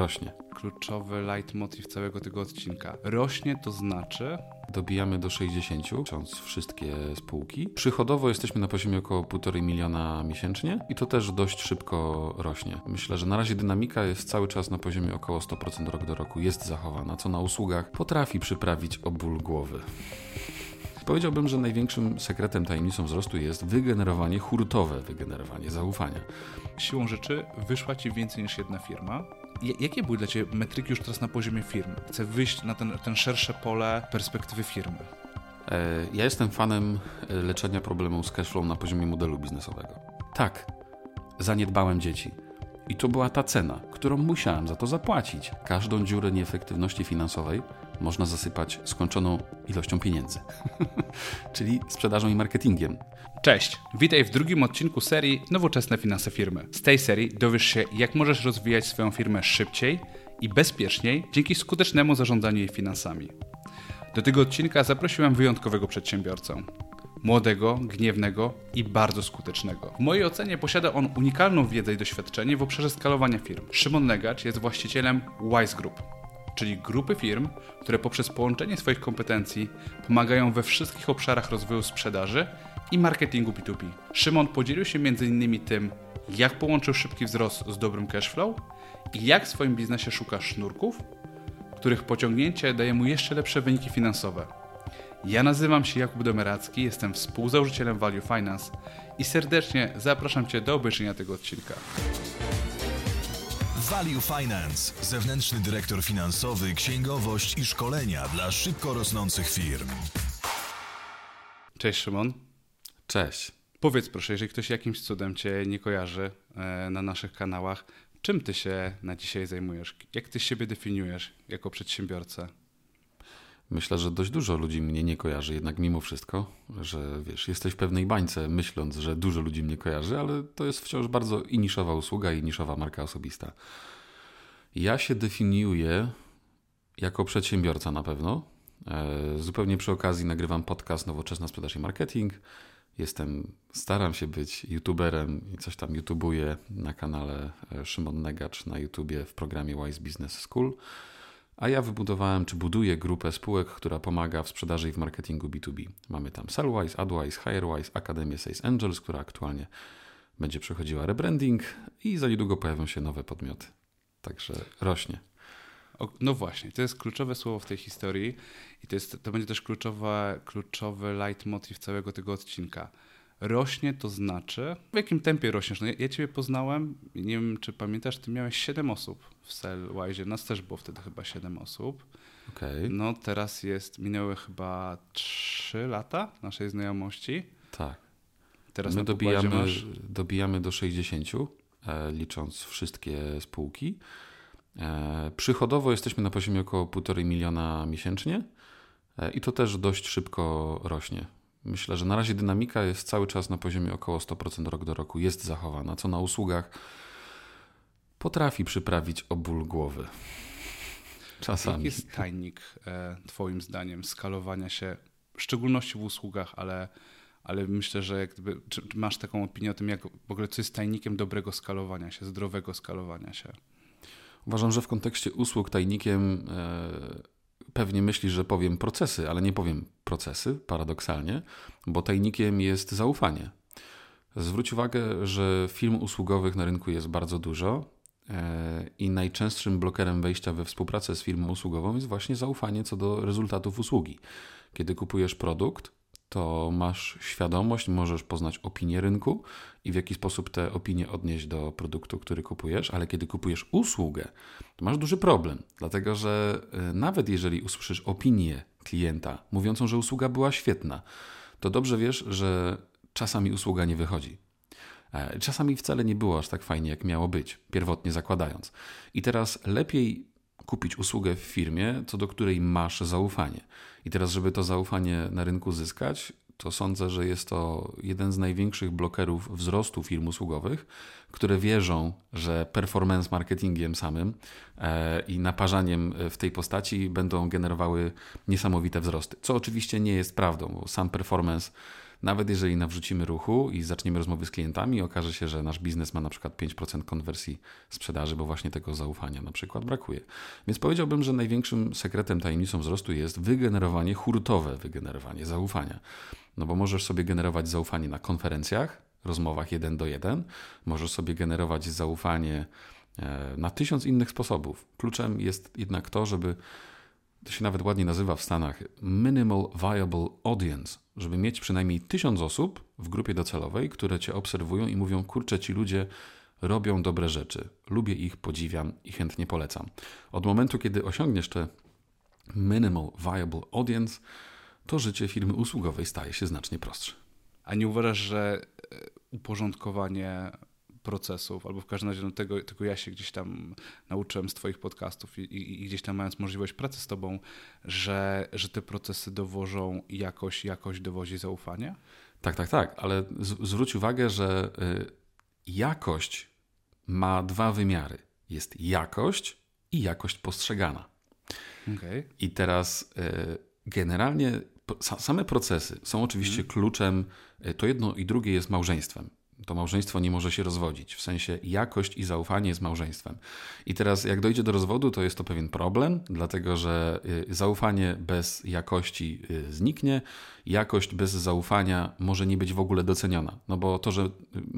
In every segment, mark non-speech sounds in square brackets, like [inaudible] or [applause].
rośnie. Kluczowy leitmotiv całego tego odcinka. Rośnie to znaczy. Dobijamy do 60, licząc wszystkie spółki. Przychodowo jesteśmy na poziomie około 1,5 miliona miesięcznie i to też dość szybko rośnie. Myślę, że na razie dynamika jest cały czas na poziomie około 100% rok do roku, jest zachowana, co na usługach potrafi przyprawić o ból głowy. Powiedziałbym, że największym sekretem tajemnicą wzrostu jest wygenerowanie, hurtowe wygenerowanie zaufania. Siłą rzeczy wyszła ci więcej niż jedna firma. Jakie były dla Ciebie metryki już teraz na poziomie firmy? Chcę wyjść na ten, ten szersze pole perspektywy firmy. E, ja jestem fanem e, leczenia problemu z cashflow na poziomie modelu biznesowego. Tak, zaniedbałem dzieci. I to była ta cena, którą musiałem za to zapłacić. Każdą dziurę nieefektywności finansowej można zasypać skończoną ilością pieniędzy, [laughs] czyli sprzedażą i marketingiem. Cześć, witaj w drugim odcinku serii Nowoczesne finanse firmy. Z tej serii dowiesz się, jak możesz rozwijać swoją firmę szybciej i bezpieczniej dzięki skutecznemu zarządzaniu jej finansami. Do tego odcinka zaprosiłem wyjątkowego przedsiębiorcę. Młodego, gniewnego i bardzo skutecznego. W mojej ocenie posiada on unikalną wiedzę i doświadczenie w obszarze skalowania firm. Szymon Negacz jest właścicielem Wise Group, czyli grupy firm, które poprzez połączenie swoich kompetencji pomagają we wszystkich obszarach rozwoju sprzedaży i marketingu B2B. Szymon podzielił się m.in. tym, jak połączył szybki wzrost z dobrym cashflow i jak w swoim biznesie szuka sznurków, których pociągnięcie daje mu jeszcze lepsze wyniki finansowe. Ja nazywam się Jakub Domeracki, jestem współzałożycielem Value Finance i serdecznie zapraszam Cię do obejrzenia tego odcinka. Value Finance, zewnętrzny dyrektor finansowy, księgowość i szkolenia dla szybko rosnących firm. Cześć Szymon. Cześć. Powiedz proszę, jeżeli ktoś jakimś cudem Cię nie kojarzy e, na naszych kanałach, czym Ty się na dzisiaj zajmujesz? Jak Ty siebie definiujesz jako przedsiębiorca? Myślę, że dość dużo ludzi mnie nie kojarzy, jednak mimo wszystko, że wiesz, jesteś w pewnej bańce, myśląc, że dużo ludzi mnie kojarzy, ale to jest wciąż bardzo i niszowa usługa, i niszowa marka osobista. Ja się definiuję jako przedsiębiorca na pewno. E, zupełnie przy okazji nagrywam podcast Nowoczesna Sprzedaż i Marketing. Jestem, staram się być youtuberem i coś tam youtubuję na kanale e, Szymon Negacz na YouTubie w programie Wise Business School. A ja wybudowałem, czy buduję grupę spółek, która pomaga w sprzedaży i w marketingu B2B. Mamy tam Sellwise, AdWise, HireWise, Akademię Sales Angels, która aktualnie będzie przechodziła rebranding i za niedługo pojawią się nowe podmioty. Także rośnie. No właśnie, to jest kluczowe słowo w tej historii i to, jest, to będzie też kluczowa, kluczowy leitmotiv całego tego odcinka. Rośnie to znaczy, w jakim tempie rośniesz? No ja, ja Ciebie poznałem, nie wiem czy pamiętasz, Ty miałeś 7 osób w Cellwise, nas też było wtedy chyba 7 osób. Okay. No teraz jest, minęły chyba 3 lata naszej znajomości. Tak. Teraz My dobijamy, masz... dobijamy do 60, e, licząc wszystkie spółki. E, przychodowo jesteśmy na poziomie około 1,5 miliona miesięcznie e, i to też dość szybko rośnie. Myślę, że na razie dynamika jest cały czas na poziomie około 100% rok do roku, jest zachowana, co na usługach potrafi przyprawić o ból głowy. [laughs] Czasami. Jaki jest tajnik, e, Twoim zdaniem, skalowania się, w szczególności w usługach, ale, ale myślę, że jak gdyby, czy, czy masz taką opinię o tym, jak w ogóle co jest tajnikiem dobrego skalowania się, zdrowego skalowania się? Uważam, że w kontekście usług tajnikiem e, pewnie myślisz, że powiem procesy, ale nie powiem procesy, paradoksalnie, bo tajnikiem jest zaufanie. Zwróć uwagę, że firm usługowych na rynku jest bardzo dużo e, i najczęstszym blokerem wejścia we współpracę z firmą usługową jest właśnie zaufanie co do rezultatów usługi. Kiedy kupujesz produkt, to masz świadomość, możesz poznać opinię rynku i w jaki sposób te opinie odnieść do produktu, który kupujesz, ale kiedy kupujesz usługę, to masz duży problem, dlatego że e, nawet jeżeli usłyszysz opinię klienta mówiącą, że usługa była świetna, to dobrze wiesz, że czasami usługa nie wychodzi. E, czasami wcale nie było aż tak fajnie, jak miało być, pierwotnie zakładając. I teraz lepiej kupić usługę w firmie, co do której masz zaufanie. I teraz, żeby to zaufanie na rynku zyskać, to sądzę, że jest to jeden z największych blokerów wzrostu firm usługowych, które wierzą, że performance marketingiem samym e, i naparzaniem w tej postaci będą generowały niesamowite wzrosty. Co oczywiście nie jest prawdą, bo sam performance Nawet jeżeli nawrzucimy ruchu i zaczniemy rozmowy z klientami, okaże się, że nasz biznes ma na przykład 5% konwersji sprzedaży, bo właśnie tego zaufania na przykład brakuje. Więc powiedziałbym, że największym sekretem, tajemnicą wzrostu jest wygenerowanie, hurtowe wygenerowanie zaufania. No bo możesz sobie generować zaufanie na konferencjach, rozmowach jeden do jeden, możesz sobie generować zaufanie e, na tysiąc innych sposobów. Kluczem jest jednak to, żeby to się nawet ładnie nazywa w Stanach minimal viable audience, żeby mieć przynajmniej tysiąc osób w grupie docelowej, które cię obserwują i mówią: Kurczę, ci ludzie robią dobre rzeczy, lubię ich, podziwiam i chętnie polecam. Od momentu, kiedy osiągniesz te minimal viable audience, to życie firmy usługowej staje się znacznie prostsze. A nie uważasz, że e, uporządkowanie procesów, albo w każdym razie no tego, tego ja się gdzieś tam nauczyłem z Twoich podcastów i, i, i, gdzieś tam mając możliwość pracy z Tobą, że, że te procesy dowożą jakość, jakość dowozi zaufania? Tak, tak, tak, ale z, zwróć uwagę, że y, jakość ma dwa wymiary. Jest jakość i jakość postrzegana. Okay. I teraz y, generalnie same procesy są oczywiście hmm. kluczem, y, to jedno i drugie jest małżeństwem to małżeństwo nie może się rozwodzić. W sensie jakość i zaufanie z małżeństwem. I teraz, jak dojdzie do rozwodu, to jest to pewien problem, dlatego że y, zaufanie bez jakości y, zniknie, jakość bez zaufania może nie być w ogóle doceniona. No bo to, że y,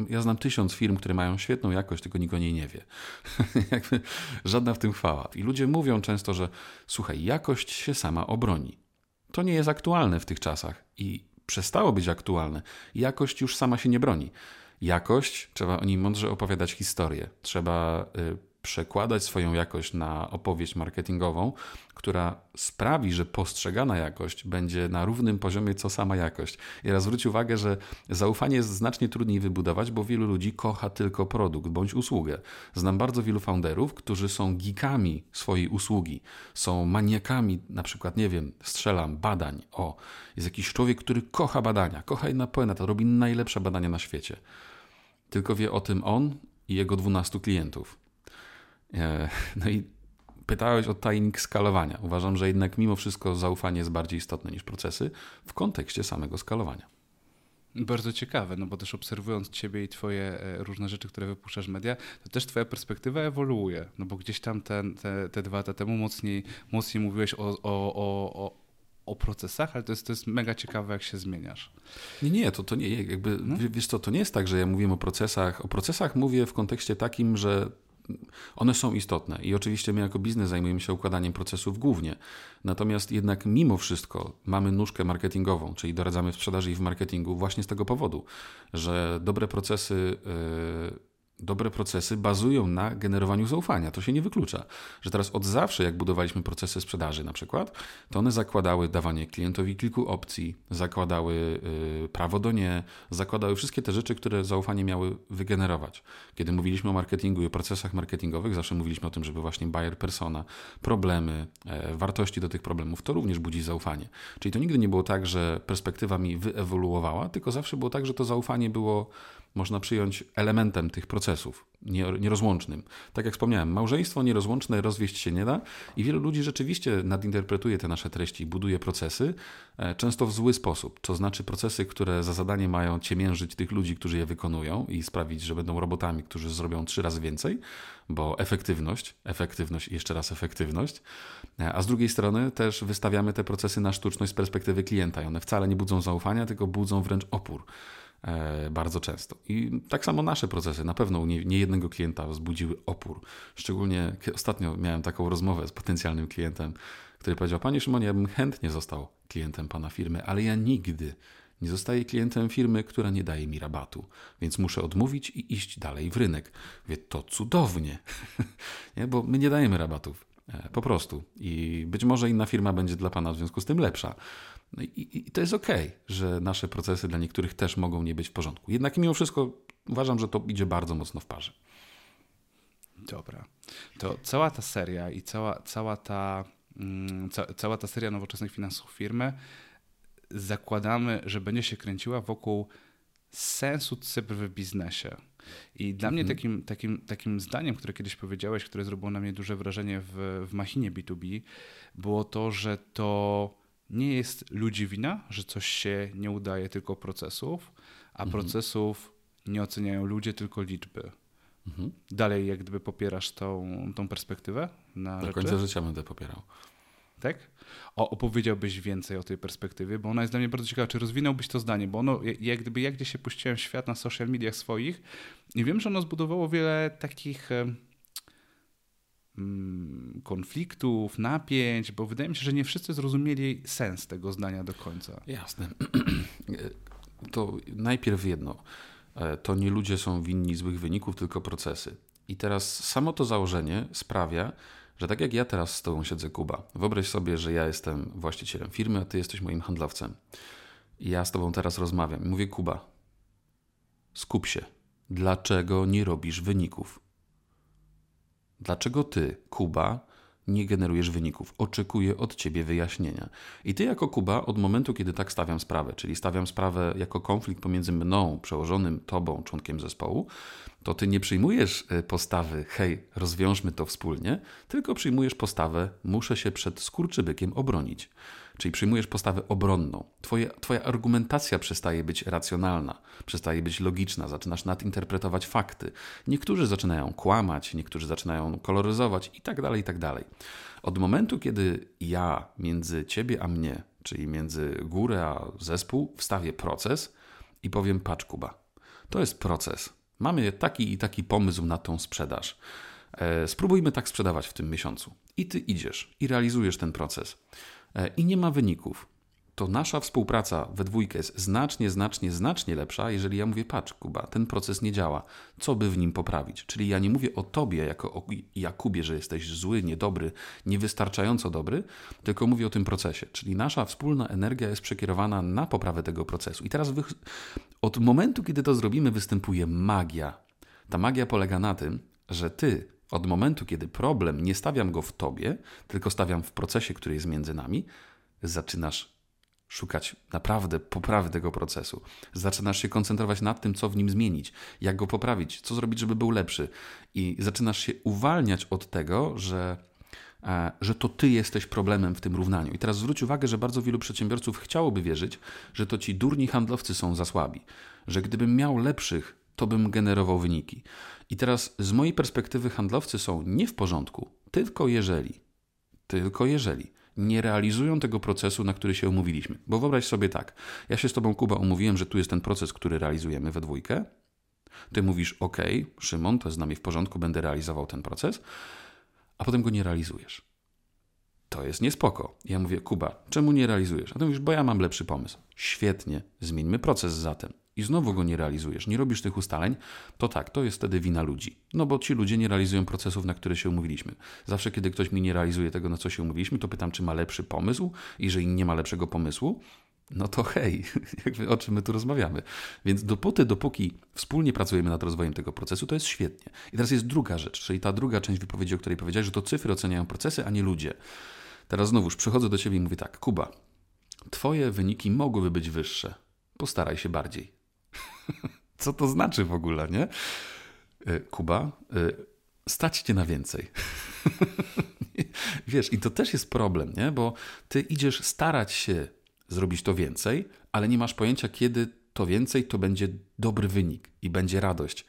ja znam tysiąc firm, które mają świetną jakość, tylko nikt o niej nie wie. [laughs] Jakby żadna w tym chwała. I ludzie mówią często, że słuchaj, jakość się sama obroni. To nie jest aktualne w tych czasach i przestało być aktualne. Jakość już sama się nie broni jakość, trzeba o niej mądrze opowiadać historię. Trzeba y, przekładać swoją jakość na opowieść marketingową, która sprawi, że postrzegana jakość będzie na równym poziomie co sama jakość. I raz zwróć uwagę, że zaufanie jest znacznie trudniej wybudować, bo wielu ludzi kocha tylko produkt bądź usługę. Znam bardzo wielu founderów, którzy są geekami swojej usługi, są maniakami, na przykład, nie wiem, strzelam, badań. O, jest jakiś człowiek, który kocha badania, kocha je na robi najlepsze badania na świecie tylko wie o tym on i jego 12 klientów. E, no i pytałeś o tajnik skalowania. Uważam, że jednak mimo wszystko zaufanie jest bardziej istotne niż procesy w kontekście samego skalowania. Bardzo ciekawe, no bo też obserwując Ciebie i Twoje e, różne rzeczy, które wypuszczasz media, to też Twoja perspektywa ewoluuje. No bo gdzieś tam te, te, te dwa lata temu mocniej, mocniej mówiłeś o, o, o, o procesach, ale to jest, to jest mega ciekawe, jak się zmieniasz. Nie, nie, to, to nie, jakby, no? wiesz co, to nie jest tak, że ja mówię o procesach. O procesach mówię w kontekście takim, że one są istotne i oczywiście my jako biznes zajmujemy się układaniem procesów głównie. Natomiast jednak mimo wszystko mamy nóżkę marketingową, czyli doradzamy w sprzedaży i w marketingu właśnie z tego powodu, że dobre procesy yy, dobre procesy bazują na generowaniu zaufania. To się nie wyklucza, że teraz od zawsze, jak budowaliśmy procesy sprzedaży na przykład, to one zakładały dawanie klientowi kilku opcji, zakładały yy, prawo do nie, zakładały wszystkie te rzeczy, które zaufanie miały wygenerować. Kiedy mówiliśmy o marketingu i o procesach marketingowych, zawsze mówiliśmy o tym, żeby właśnie buyer persona, problemy, e, wartości do tych problemów, to również budzi zaufanie. Czyli to nigdy nie było tak, że perspektywa mi wyewoluowała, tylko zawsze było tak, że to zaufanie było można przyjąć elementem tych procesów, nierozłącznym. Tak jak wspomniałem, małżeństwo nierozłączne rozwieść się nie da i wielu ludzi rzeczywiście nadinterpretuje te nasze treści, buduje procesy, e, często w zły sposób. To znaczy procesy, które za zadanie mają ciemiężyć tych ludzi, którzy je wykonują i sprawić, że będą robotami, którzy zrobią trzy razy więcej, bo efektywność, efektywność i jeszcze raz efektywność, e, a z drugiej strony też wystawiamy te procesy na sztuczność z perspektywy klienta i one wcale nie budzą zaufania, tylko budzą wręcz opór. E, bardzo często. I tak samo nasze procesy na pewno u niejednego klienta wzbudziły opór. Szczególnie ostatnio miałem taką rozmowę z potencjalnym klientem, który powiedział: Panie Szymonie, ja bym chętnie został klientem pana firmy, ale ja nigdy nie zostaję klientem firmy, która nie daje mi rabatu, więc muszę odmówić i iść dalej w rynek. Wie, to cudownie, [laughs] nie? bo my nie dajemy rabatów. E, po prostu. I być może inna firma będzie dla Pana w związku z tym lepsza. No i, i, to jest ok, że nasze procesy dla niektórych też mogą nie być w porządku. Jednak mimo wszystko uważam, że to idzie bardzo mocno w parze. Dobra. To cała ta seria i cała, cała, ta, mm, ca, cała ta seria nowoczesnych finansów firmy zakładamy, że będzie się kręciła wokół sensu cyfr w biznesie. I dla mnie mhm. takim, takim, takim zdaniem, które kiedyś powiedziałeś, które zrobiło na mnie duże wrażenie w, w machinie B2B, było to, że to nie jest ludzi wina, że coś się nie udaje, tylko procesów, a mhm. procesów nie oceniają ludzie, tylko liczby. Mhm. Dalej jak gdyby popierasz tą, tą perspektywę na Do rzeczy? końca życia będę popierał. Tak? O, opowiedziałbyś więcej o tej perspektywie, bo ona jest dla mnie bardzo ciekawa. Czy rozwinąłbyś to zdanie? Bo ono, jak gdyby ja gdzieś się puściłem w świat na social mediach swoich i wiem, że ono zbudowało wiele takich konfliktów, napięć, bo wydaje mi się, że nie wszyscy zrozumieli sens tego zdania do końca. Jasne. [clears throat] To najpierw jedno. E, to nie ludzie są winni złych wyników, tylko procesy. I teraz samo to założenie sprawia, że tak jak ja teraz z Tobą siedzę, Kuba, wyobraź sobie, że ja jestem właścicielem firmy, a Ty jesteś moim handlowcem. I ja z Tobą teraz rozmawiam mówię, Kuba, skup się. Dlaczego nie robisz wyników? Dlaczego Ty, Kuba, nie generujesz wyników. Oczekuję od ciebie wyjaśnienia. I ty, jako Kuba, od momentu, kiedy tak stawiam sprawę, czyli stawiam sprawę jako konflikt pomiędzy mną, przełożonym tobą, członkiem zespołu, to ty nie przyjmujesz e, postawy, hej, rozwiążmy to wspólnie, tylko przyjmujesz postawę, muszę się przed skurczybykiem obronić. Czyli przyjmujesz postawę obronną. Twoje, twoja argumentacja przestaje być racjonalna, przestaje być logiczna, zaczynasz nadinterpretować fakty. Niektórzy zaczynają kłamać, niektórzy zaczynają koloryzować i tak dalej, i tak dalej. Od momentu, kiedy ja między ciebie a mnie, czyli między górę a zespół, wstawię proces i powiem: Patrz, Kuba, to jest proces. Mamy taki i taki pomysł na tą sprzedaż. E, spróbujmy tak sprzedawać w tym miesiącu. I ty idziesz i realizujesz ten proces. E, i nie ma wyników, to nasza współpraca we dwójkę jest znacznie, znacznie, znacznie lepsza, jeżeli ja mówię, patrz, Kuba, ten proces nie działa, co by w nim poprawić? Czyli ja nie mówię o tobie jako o Jakubie, że jesteś zły, niedobry, niewystarczająco dobry, tylko mówię o tym procesie. Czyli nasza wspólna energia jest przekierowana na poprawę tego procesu. I teraz od momentu, kiedy to zrobimy, występuje magia. Ta magia polega na tym, że ty od momentu, kiedy problem nie stawiam go w tobie, tylko stawiam w procesie, który jest między nami, zaczynasz szukać naprawdę poprawy tego procesu. Zaczynasz się koncentrować nad tym, co w nim zmienić, jak go poprawić, co zrobić, żeby był lepszy. I zaczynasz się uwalniać od tego, że, e, że to ty jesteś problemem w tym równaniu. I teraz zwróć uwagę, że bardzo wielu przedsiębiorców chciałoby wierzyć, że to ci durni handlowcy są za słabi. Że gdybym miał lepszych, to bym generował wyniki. I teraz z mojej perspektywy handlowcy są nie w porządku, tylko jeżeli, tylko jeżeli nie realizują tego procesu, na który się umówiliśmy. Bo wyobraź sobie tak, ja się z Tobą, Kuba, umówiłem, że tu jest ten proces, który realizujemy we dwójkę. Ty mówisz, OK, Szymon, to jest z nami w porządku, będę realizował ten proces, a potem go nie realizujesz. To jest niespoko. Ja mówię, Kuba, czemu nie realizujesz? A ty mówisz, bo ja mam lepszy pomysł. Świetnie, zmieńmy proces zatem i znowu go nie realizujesz, nie robisz tych ustaleń, to tak, to jest wtedy wina ludzi. No bo ci ludzie nie realizują procesów, na które się umówiliśmy. Zawsze, kiedy ktoś mi nie realizuje tego, na co się umówiliśmy, to pytam, czy ma lepszy pomysł. I jeżeli nie ma lepszego pomysłu, no to hej, [laughs] jakby o czym my tu rozmawiamy. Więc dopóty, dopóki wspólnie pracujemy nad rozwojem tego procesu, to jest świetnie. I teraz jest druga rzecz, czyli ta druga część wypowiedzi, o której powiedziałeś, że to cyfry oceniają procesy, a nie ludzie. Teraz znowuż przychodzę do ciebie i mówię tak, Kuba, twoje wyniki mogłyby być wyższe. Postaraj się bardziej. Co to znaczy w ogóle, nie? E, Kuba, e, stać cię na więcej. Wiesz, i to też jest problem, nie? Bo ty idziesz starać się zrobić to więcej, ale nie masz pojęcia, kiedy to więcej to będzie dobry wynik i będzie radość.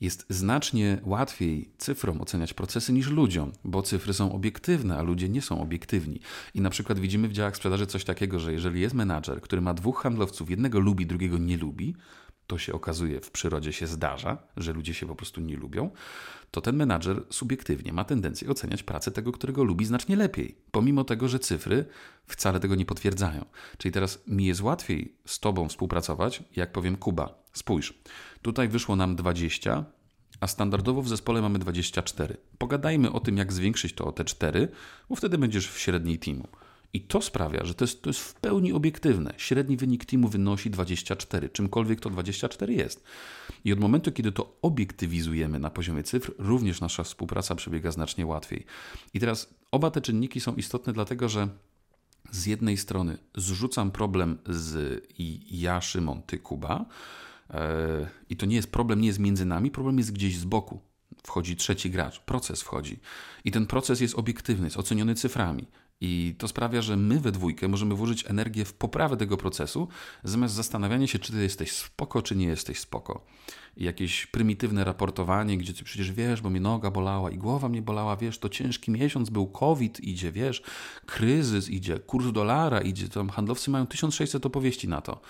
Jest znacznie łatwiej cyfrom oceniać procesy niż ludziom, bo cyfry są obiektywne, a ludzie nie są obiektywni. I na przykład widzimy w działach sprzedaży coś takiego, że jeżeli jest menadżer, który ma dwóch handlowców, jednego lubi, drugiego nie lubi, to się okazuje w przyrodzie się zdarza, że ludzie się po prostu nie lubią, to ten menadżer subiektywnie ma tendencję oceniać pracę tego, którego lubi znacznie lepiej, pomimo tego, że cyfry wcale tego nie potwierdzają. Czyli teraz mi jest łatwiej z tobą współpracować, jak powiem Kuba, spójrz, tutaj wyszło nam 20, a standardowo w zespole mamy 24. Pogadajmy o tym, jak zwiększyć to o te 4, bo wtedy będziesz w średniej teamu. I to sprawia, że to jest, to jest w pełni obiektywne. Średni wynik teamu wynosi 24, czymkolwiek to 24 jest. I od momentu, kiedy to obiektywizujemy na poziomie cyfr, również nasza współpraca przebiega znacznie łatwiej. I teraz oba te czynniki są istotne, dlatego że z jednej strony zrzucam problem z ja, Szymon, ty, Kuba. E, I to nie jest problem, nie jest między nami, problem jest gdzieś z boku wchodzi trzeci gracz, proces wchodzi. I ten proces jest obiektywny, jest oceniony cyframi. I to sprawia, że my we dwójkę możemy włożyć energię w poprawę tego procesu, zamiast zastanawiania się, czy ty jesteś spoko, czy nie jesteś spoko. I jakieś prymitywne raportowanie, gdzie ty przecież wiesz, bo mnie noga bolała i głowa mnie bolała, wiesz, to ciężki miesiąc był, COVID idzie, wiesz, kryzys idzie, kurs dolara idzie, tam handlowcy mają 1600 opowieści na to.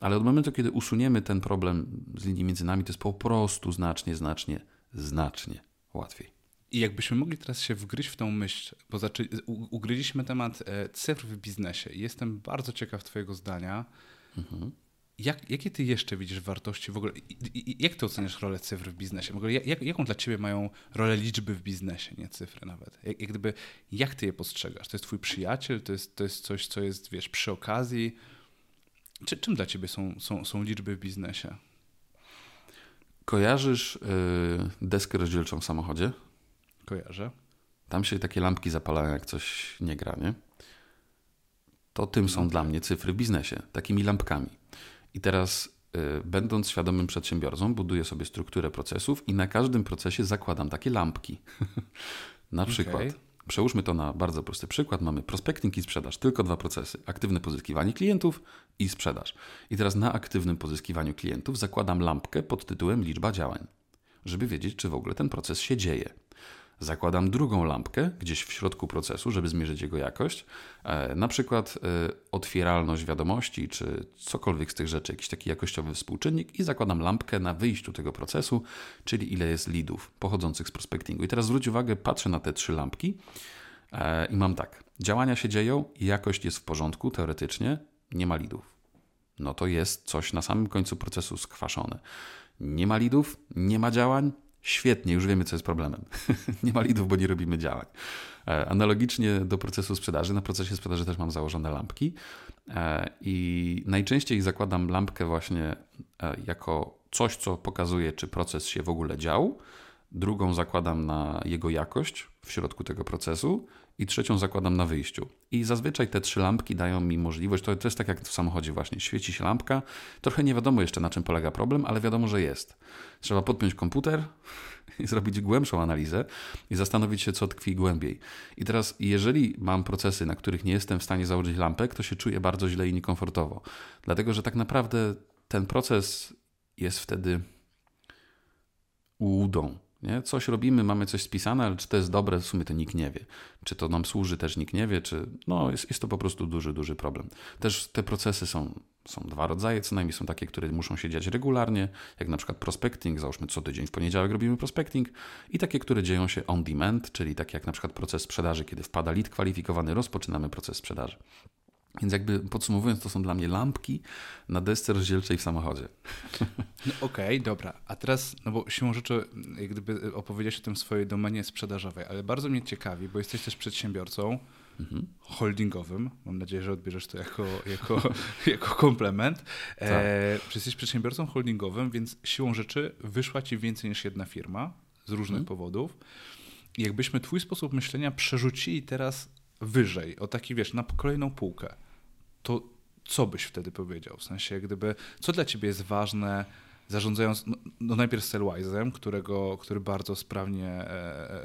Ale od momentu, kiedy usuniemy ten problem z linii między nami, to jest po prostu znacznie, znacznie, znacznie łatwiej. I jakbyśmy mogli teraz się wgryźć w tą myśl, bo zaczę... ugryźliśmy temat e, cyfr w biznesie. Jestem bardzo ciekaw Twojego zdania. Mhm. Jak, jakie Ty jeszcze widzisz wartości w ogóle? Jak Ty oceniasz rolę cyfr w biznesie? W ogóle jak, jaką dla Ciebie mają rolę liczby w biznesie, nie cyfry nawet? Jak, jak, gdyby, jak Ty je postrzegasz? To jest Twój przyjaciel? To jest, to jest coś, co jest, wiesz, przy okazji? Czy, czym dla Ciebie są, są, są liczby w biznesie? Kojarzysz yy, deskę rozdzielczą w samochodzie? Kojarzę. Tam się takie lampki zapalają, jak coś nie gra, nie? To tym są dla mnie cyfry w biznesie, takimi lampkami. I teraz, y, będąc świadomym przedsiębiorcą, buduję sobie strukturę procesów i na każdym procesie zakładam takie lampki. [laughs] na przykład, okay. przełóżmy to na bardzo prosty przykład. Mamy prospecting i sprzedaż, tylko dwa procesy: aktywne pozyskiwanie klientów i sprzedaż. I teraz na aktywnym pozyskiwaniu klientów zakładam lampkę pod tytułem liczba działań, żeby wiedzieć, czy w ogóle ten proces się dzieje. Zakładam drugą lampkę gdzieś w środku procesu, żeby zmierzyć jego jakość, e, na przykład e, otwieralność wiadomości, czy cokolwiek z tych rzeczy, jakiś taki jakościowy współczynnik, i zakładam lampkę na wyjściu tego procesu, czyli ile jest leadów pochodzących z prospectingu. I teraz zwróć uwagę, patrzę na te trzy lampki e, i mam tak: działania się dzieją, jakość jest w porządku teoretycznie, nie ma leadów. No to jest coś na samym końcu procesu skwaszone. Nie ma leadów, nie ma działań, Świetnie, już wiemy, co jest problemem. [laughs] nie ma lidów, bo nie robimy działań. E, analogicznie do procesu sprzedaży, na procesie sprzedaży też mam założone lampki e, i najczęściej zakładam lampkę właśnie e, jako coś, co pokazuje, czy proces się w ogóle dział. Drugą zakładam na jego jakość w środku tego procesu i trzecią zakładam na wyjściu. I zazwyczaj te trzy lampki dają mi możliwość, to, jest tak jak w samochodzie właśnie, świeci się lampka, trochę nie wiadomo jeszcze na czym polega problem, ale wiadomo, że jest. Trzeba podpiąć komputer [laughs] i zrobić głębszą analizę i zastanowić się, co tkwi głębiej. I teraz, jeżeli mam procesy, na których nie jestem w stanie założyć lampek, to się czuję bardzo źle i niekomfortowo. Dlatego, że tak naprawdę ten proces jest wtedy ułudą. Nie? Coś robimy, mamy coś spisane, ale czy to jest dobre, w sumie to nikt nie wie. Czy to nam służy, też nikt nie wie, czy no, jest, jest to po prostu duży, duży problem. Też te procesy są, są dwa rodzaje, co najmniej są takie, które muszą się dziać regularnie, jak na przykład prospecting, załóżmy co tydzień w poniedziałek robimy prospecting i takie, które dzieją się on demand, czyli takie jak na przykład proces sprzedaży, kiedy wpada lead kwalifikowany, rozpoczynamy proces sprzedaży. Więc jakby podsumowując, to są dla mnie lampki na desce rozdzielczej w samochodzie. No Okej, okay, dobra. A teraz, no bo siłą rzeczy, jak gdyby opowiedziałeś o tym w swojej domenie sprzedażowej, ale bardzo mnie ciekawi, bo jesteś też przedsiębiorcą mhm. holdingowym. Mam nadzieję, że odbierzesz to jako, [laughs] jako, jako komplement. Tak. E, jesteś przedsiębiorcą holdingowym, więc siłą rzeczy wyszła ci więcej niż jedna firma z różnych mhm. powodów. I jakbyśmy twój sposób myślenia przerzucili teraz wyżej, o taki, wiesz, na kolejną półkę, to co byś wtedy powiedział? W sensie, gdyby, co dla ciebie jest ważne, zarządzając, no, no najpierw Cellwise'em, którego, który bardzo sprawnie e, e,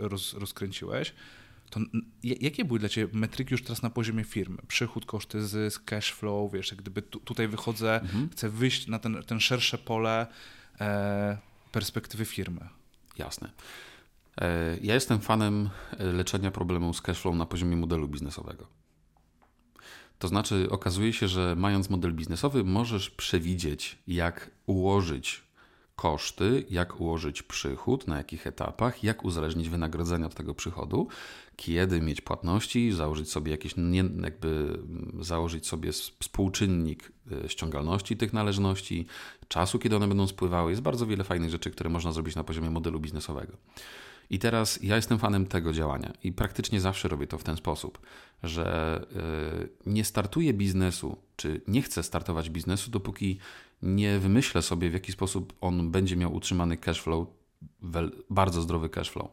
e, roz, rozkręciłeś, to jakie były dla Ciebie metryki już teraz na poziomie firmy? Przychód, koszty, zysk, cash flow, wiesz, gdyby tu, tutaj wychodzę, mhm. chcę wyjść na ten, ten szersze pole e, perspektywy firmy. Jasne. E, ja jestem fanem leczenia problemu z cashflow na poziomie modelu biznesowego. To znaczy, okazuje się, że mając model biznesowy, możesz przewidzieć, jak ułożyć koszty, jak ułożyć przychód, na jakich etapach, jak uzależnić wynagrodzenia od tego przychodu, kiedy mieć płatności, założyć sobie jakieś, jakby założyć sobie współczynnik e, ściągalności tych należności, czasu, kiedy one będą spływały. Jest bardzo wiele fajnych rzeczy, które można zrobić na poziomie modelu biznesowego. I teraz ja jestem fanem tego działania i praktycznie zawsze robię to w ten sposób, że yy, nie startuję biznesu, czy nie chcę startować biznesu, dopóki nie wymyślę sobie, w jaki sposób on będzie miał utrzymany cash flow, bardzo zdrowy cash flow.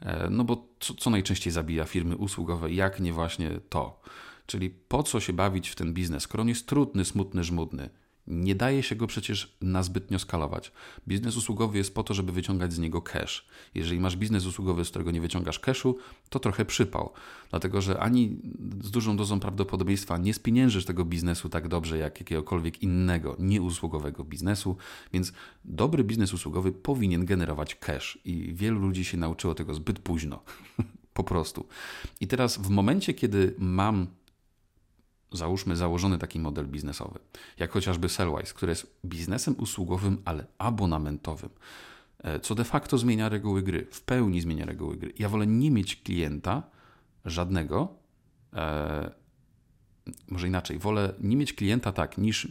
E, no bo co, co najczęściej zabija firmy usługowe, jak nie właśnie to. Czyli po co się bawić w ten biznes, skoro on jest trudny, smutny, żmudny Nie daje się go przecież na zbytnio skalować. Biznes usługowy jest po to, żeby wyciągać z niego cash. Jeżeli masz biznes usługowy, z którego nie wyciągasz cashu, to trochę przypał. Dlatego, że ani z dużą dozą prawdopodobieństwa nie spieniężysz tego biznesu tak dobrze jak jakiegokolwiek innego, nieusługowego biznesu, więc dobry biznes usługowy powinien generować cash i wielu ludzi się nauczyło tego zbyt późno. [laughs] po prostu. I teraz w momencie, kiedy mam załóżmy założony taki model biznesowy, jak chociażby Sellwise, który jest biznesem usługowym, ale abonamentowym, e, co de facto zmienia reguły gry, w pełni zmienia reguły gry. Ja wolę nie mieć klienta żadnego, e, może inaczej, wolę nie mieć klienta tak, niż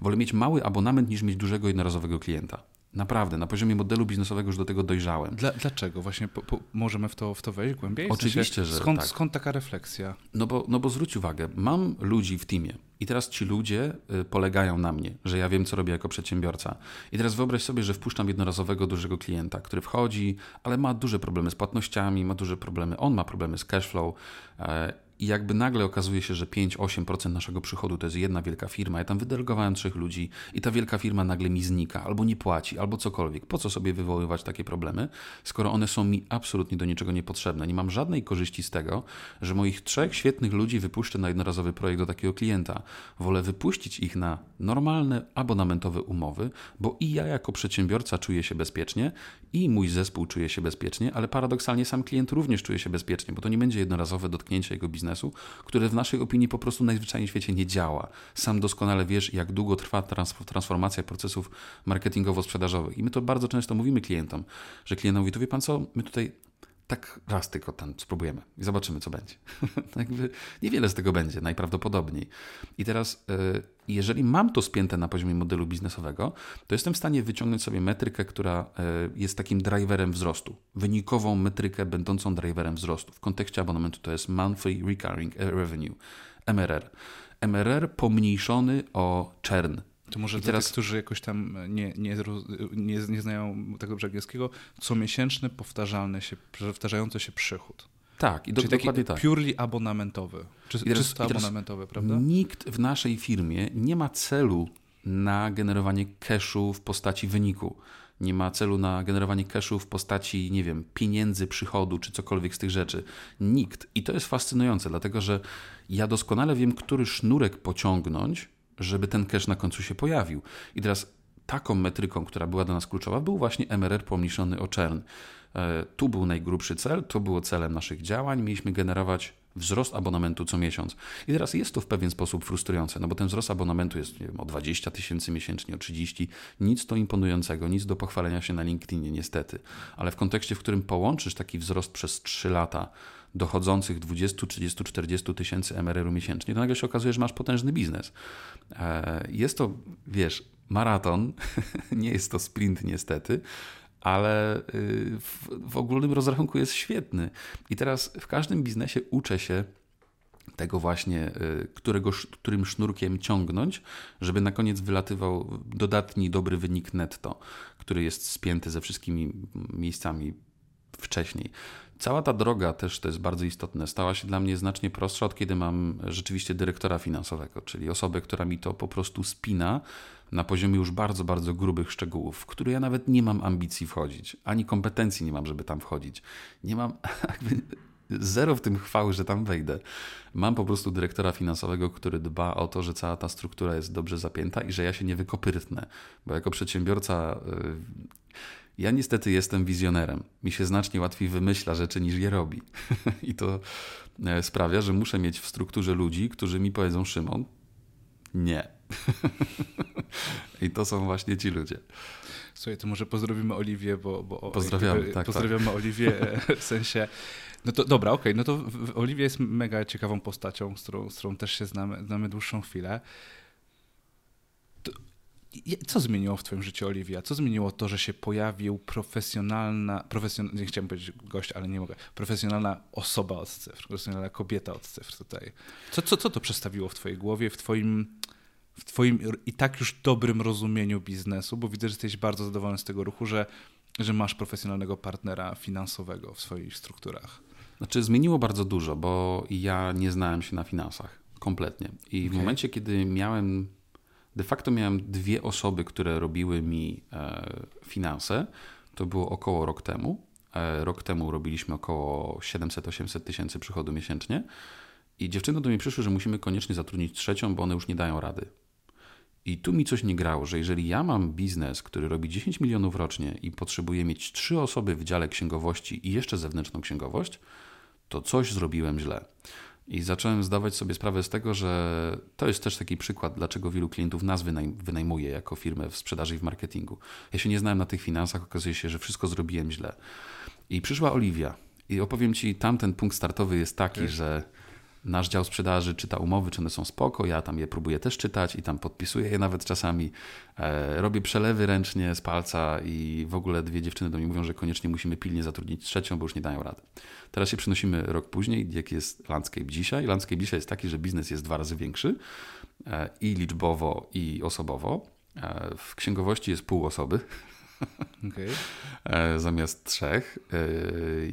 wolę mieć mały abonament niż mieć dużego jednorazowego klienta. Naprawdę, na poziomie modelu biznesowego już do tego dojrzałem. Dla, dlaczego? Właśnie po, po, możemy w to, w to wejść głębiej? W Oczywiście, sensie, że skąd, tak. skąd taka refleksja? No bo, no bo zwróć uwagę, mam ludzi w teamie i teraz ci ludzie y, polegają na mnie, że ja wiem, co robię jako przedsiębiorca. I teraz wyobraź sobie, że wpuszczam jednorazowego dużego klienta, który wchodzi, ale ma duże problemy z płatnościami, ma duże problemy, on ma problemy z cashflow e, i jakby nagle okazuje się, że 5-8% naszego przychodu to jest jedna wielka firma, ja tam wydelegowałem trzech ludzi i ta wielka firma nagle mi znika, albo nie płaci, albo cokolwiek. Po co sobie wywoływać takie problemy, skoro one są mi absolutnie do niczego niepotrzebne? Nie mam żadnej korzyści z tego, że moich trzech świetnych ludzi wypuszczę na jednorazowy projekt do takiego klienta. Wolę wypuścić ich na normalne, abonamentowe umowy, bo i ja jako przedsiębiorca czuję się bezpiecznie, i mój zespół czuje się bezpiecznie, ale paradoksalnie sam klient również czuje się bezpiecznie, bo to nie będzie jednorazowe dotknięcie jego biznesu, które w naszej opinii po prostu najzwyczajniej w świecie nie działa. Sam doskonale wiesz, jak długo trwa transformacja procesów marketingowo-sprzedażowych. I my to bardzo często mówimy klientom, że klient mówi, to wie pan co, my tutaj tak raz tylko tam spróbujemy i zobaczymy, co będzie. [laughs] Jakby niewiele z tego będzie, najprawdopodobniej. I teraz, e, jeżeli mam to spięte na poziomie modelu biznesowego, to jestem w stanie wyciągnąć sobie metrykę, która e, jest takim driverem wzrostu. Wynikową metrykę będącą driverem wzrostu. W kontekście abonamentu to jest Monthly Recurring Revenue, MRR. MRR pomniejszony o churn, to może I dla teraz... tych, którzy jakoś tam nie, nie, nie, nie znają tego dobrze angielskiego, comiesięczny, powtarzalny się, powtarzający się przychód. Tak, i do, Czyli dokładnie taki tak. purely abonamentowy, czy, teraz, czysto abonamentowy, prawda? Nikt w naszej firmie nie ma celu na generowanie cashu w postaci wyniku. Nie ma celu na generowanie cashu w postaci, nie wiem, pieniędzy, przychodu czy cokolwiek z tych rzeczy. Nikt. I to jest fascynujące, dlatego że ja doskonale wiem, który sznurek pociągnąć, żeby ten cache na końcu się pojawił. I teraz taką metryką, która była dla nas kluczowa, był właśnie MRR pomniejszony o churn. E, tu był najgrubszy cel, to było celem naszych działań. Mieliśmy generować wzrost abonamentu co miesiąc. I teraz jest to w pewien sposób frustrujące, no bo ten wzrost abonamentu jest wiem, o 20 tysięcy miesięcznie, o 30. Nic to imponującego, nic do pochwalenia się na LinkedInie niestety. Ale w kontekście, w którym połączysz taki wzrost przez 3 lata dochodzących 20, 30, 40 tysięcy MRR-u miesięcznie, to nagle się okazuje, że masz potężny biznes. E, jest to, wiesz, maraton, [laughs] nie jest to sprint niestety, ale y, w, w ogólnym rozrachunku jest świetny. I teraz w każdym biznesie uczę się tego właśnie, y, którego, którym sznurkiem ciągnąć, żeby na koniec wylatywał dodatni, dobry wynik netto, który jest spięty ze wszystkimi miejscami wcześniej. Cała ta droga też, to jest bardzo istotne, stała się dla mnie znacznie prostsza od kiedy mam rzeczywiście dyrektora finansowego, czyli osobę, która mi to po prostu spina na poziomie już bardzo, bardzo grubych szczegółów, w które ja nawet nie mam ambicji wchodzić, ani kompetencji nie mam, żeby tam wchodzić. Nie mam [laughs] zero w tym chwały, że tam wejdę. Mam po prostu dyrektora finansowego, który dba o to, że cała ta struktura jest dobrze zapięta i że ja się nie wykopyrtnę, bo jako przedsiębiorca y, ja niestety jestem wizjonerem. Mi się znacznie łatwiej wymyśla rzeczy niż je robi. [laughs] I to e, sprawia, że muszę mieć w strukturze ludzi, którzy mi powiedzą: Szymon, nie. [laughs] I to są właśnie ci ludzie. Słuchaj, to może pozdrowimy Oliwię, bo. bo Pozdrawiamy, jakby, tak. Pozdrawiamy tak. Oliwię e, w sensie. No to dobra, okej, okay, no to Oliwia jest mega ciekawą postacią, z którą, z którą też się znamy, znamy dłuższą chwilę. Co zmieniło w Twoim życiu, Oliwia? Co zmieniło to, że się pojawił profesjonalna, profesjon, nie chciałem powiedzieć gość, ale nie mogę, profesjonalna osoba od cyfr, profesjonalna kobieta od cyfr tutaj. Co, co, co to przestawiło w Twojej głowie, w Twoim, w twoim i tak już dobrym rozumieniu biznesu? Bo widzę, że jesteś bardzo zadowolony z tego ruchu, że, że masz profesjonalnego partnera finansowego w swoich strukturach. Znaczy, zmieniło bardzo dużo, bo ja nie znałem się na finansach kompletnie. I okay. w momencie, kiedy miałem De facto miałem dwie osoby, które robiły mi e, finanse. To było około rok temu. E, rok temu robiliśmy około 700-800 tysięcy przychodu miesięcznie. I dziewczyny do mnie przyszły, że musimy koniecznie zatrudnić trzecią, bo one już nie dają rady. I tu mi coś nie grało, że jeżeli ja mam biznes, który robi 10 milionów rocznie i potrzebuję mieć trzy osoby w dziale księgowości i jeszcze zewnętrzną księgowość, to coś zrobiłem źle. I zacząłem zdawać sobie sprawę z tego, że to jest też taki przykład, dlaczego wielu klientów nas wynajmuje jako firmę w sprzedaży i w marketingu. Ja się nie znałem na tych finansach, okazuje się, że wszystko zrobiłem źle. I przyszła Oliwia. I opowiem Ci, tamten punkt startowy jest taki, że nasz dział sprzedaży czyta umowy, czy one są spoko, ja tam je próbuję też czytać i tam podpisuję je nawet czasami. E, robię przelewy ręcznie z palca i w ogóle dwie dziewczyny do mnie mówią, że koniecznie musimy pilnie zatrudnić trzecią, bo już nie dają rady. Teraz się przenosimy rok później, jaki jest Landscape dzisiaj. Landscape dzisiaj jest taki, że biznes jest dwa razy większy e, i liczbowo, i osobowo. E, w księgowości jest pół osoby, Okay. E, zamiast trzech e,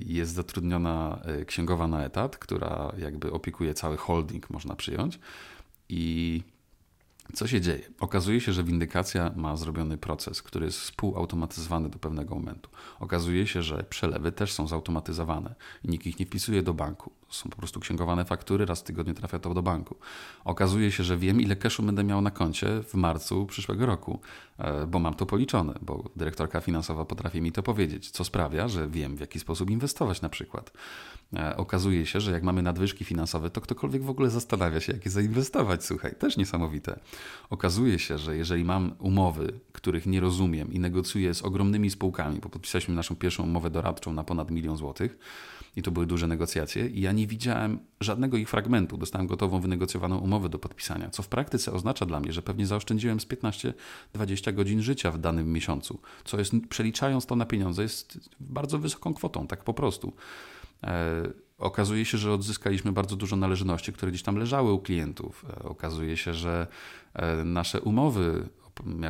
jest zatrudniona e, księgowa na etat, która jakby opiekuje cały holding, można przyjąć. I co się dzieje? Okazuje się, że windykacja ma zrobiony proces, który jest współautomatyzowany do pewnego momentu. Okazuje się, że przelewy też są zautomatyzowane i nikt ich nie wpisuje do banku. Są po prostu księgowane faktury, raz w tygodniu trafia to do banku. Okazuje się, że wiem, ile cashu będę miał na koncie w marcu przyszłego roku, e, bo mam to policzone, bo dyrektorka finansowa potrafi mi to powiedzieć, co sprawia, że wiem, w jaki sposób inwestować na przykład. E, okazuje się, że jak mamy nadwyżki finansowe, to ktokolwiek w ogóle zastanawia się, jak je zainwestować. Słuchaj, też niesamowite. Okazuje się, że jeżeli mam umowy, których nie rozumiem i negocjuję z ogromnymi spółkami, bo podpisaliśmy naszą pierwszą umowę doradczą na ponad milion złotych, i to były duże negocjacje, i ja nie widziałem żadnego ich fragmentu. Dostałem gotową, wynegocjowaną umowę do podpisania, co w praktyce oznacza dla mnie, że pewnie zaoszczędziłem z 15-20 godzin życia w danym miesiącu, co jest, przeliczając to na pieniądze, jest bardzo wysoką kwotą, tak po prostu. E, okazuje się, że odzyskaliśmy bardzo dużo należności, które gdzieś tam leżały u klientów. E, okazuje się, że e, nasze umowy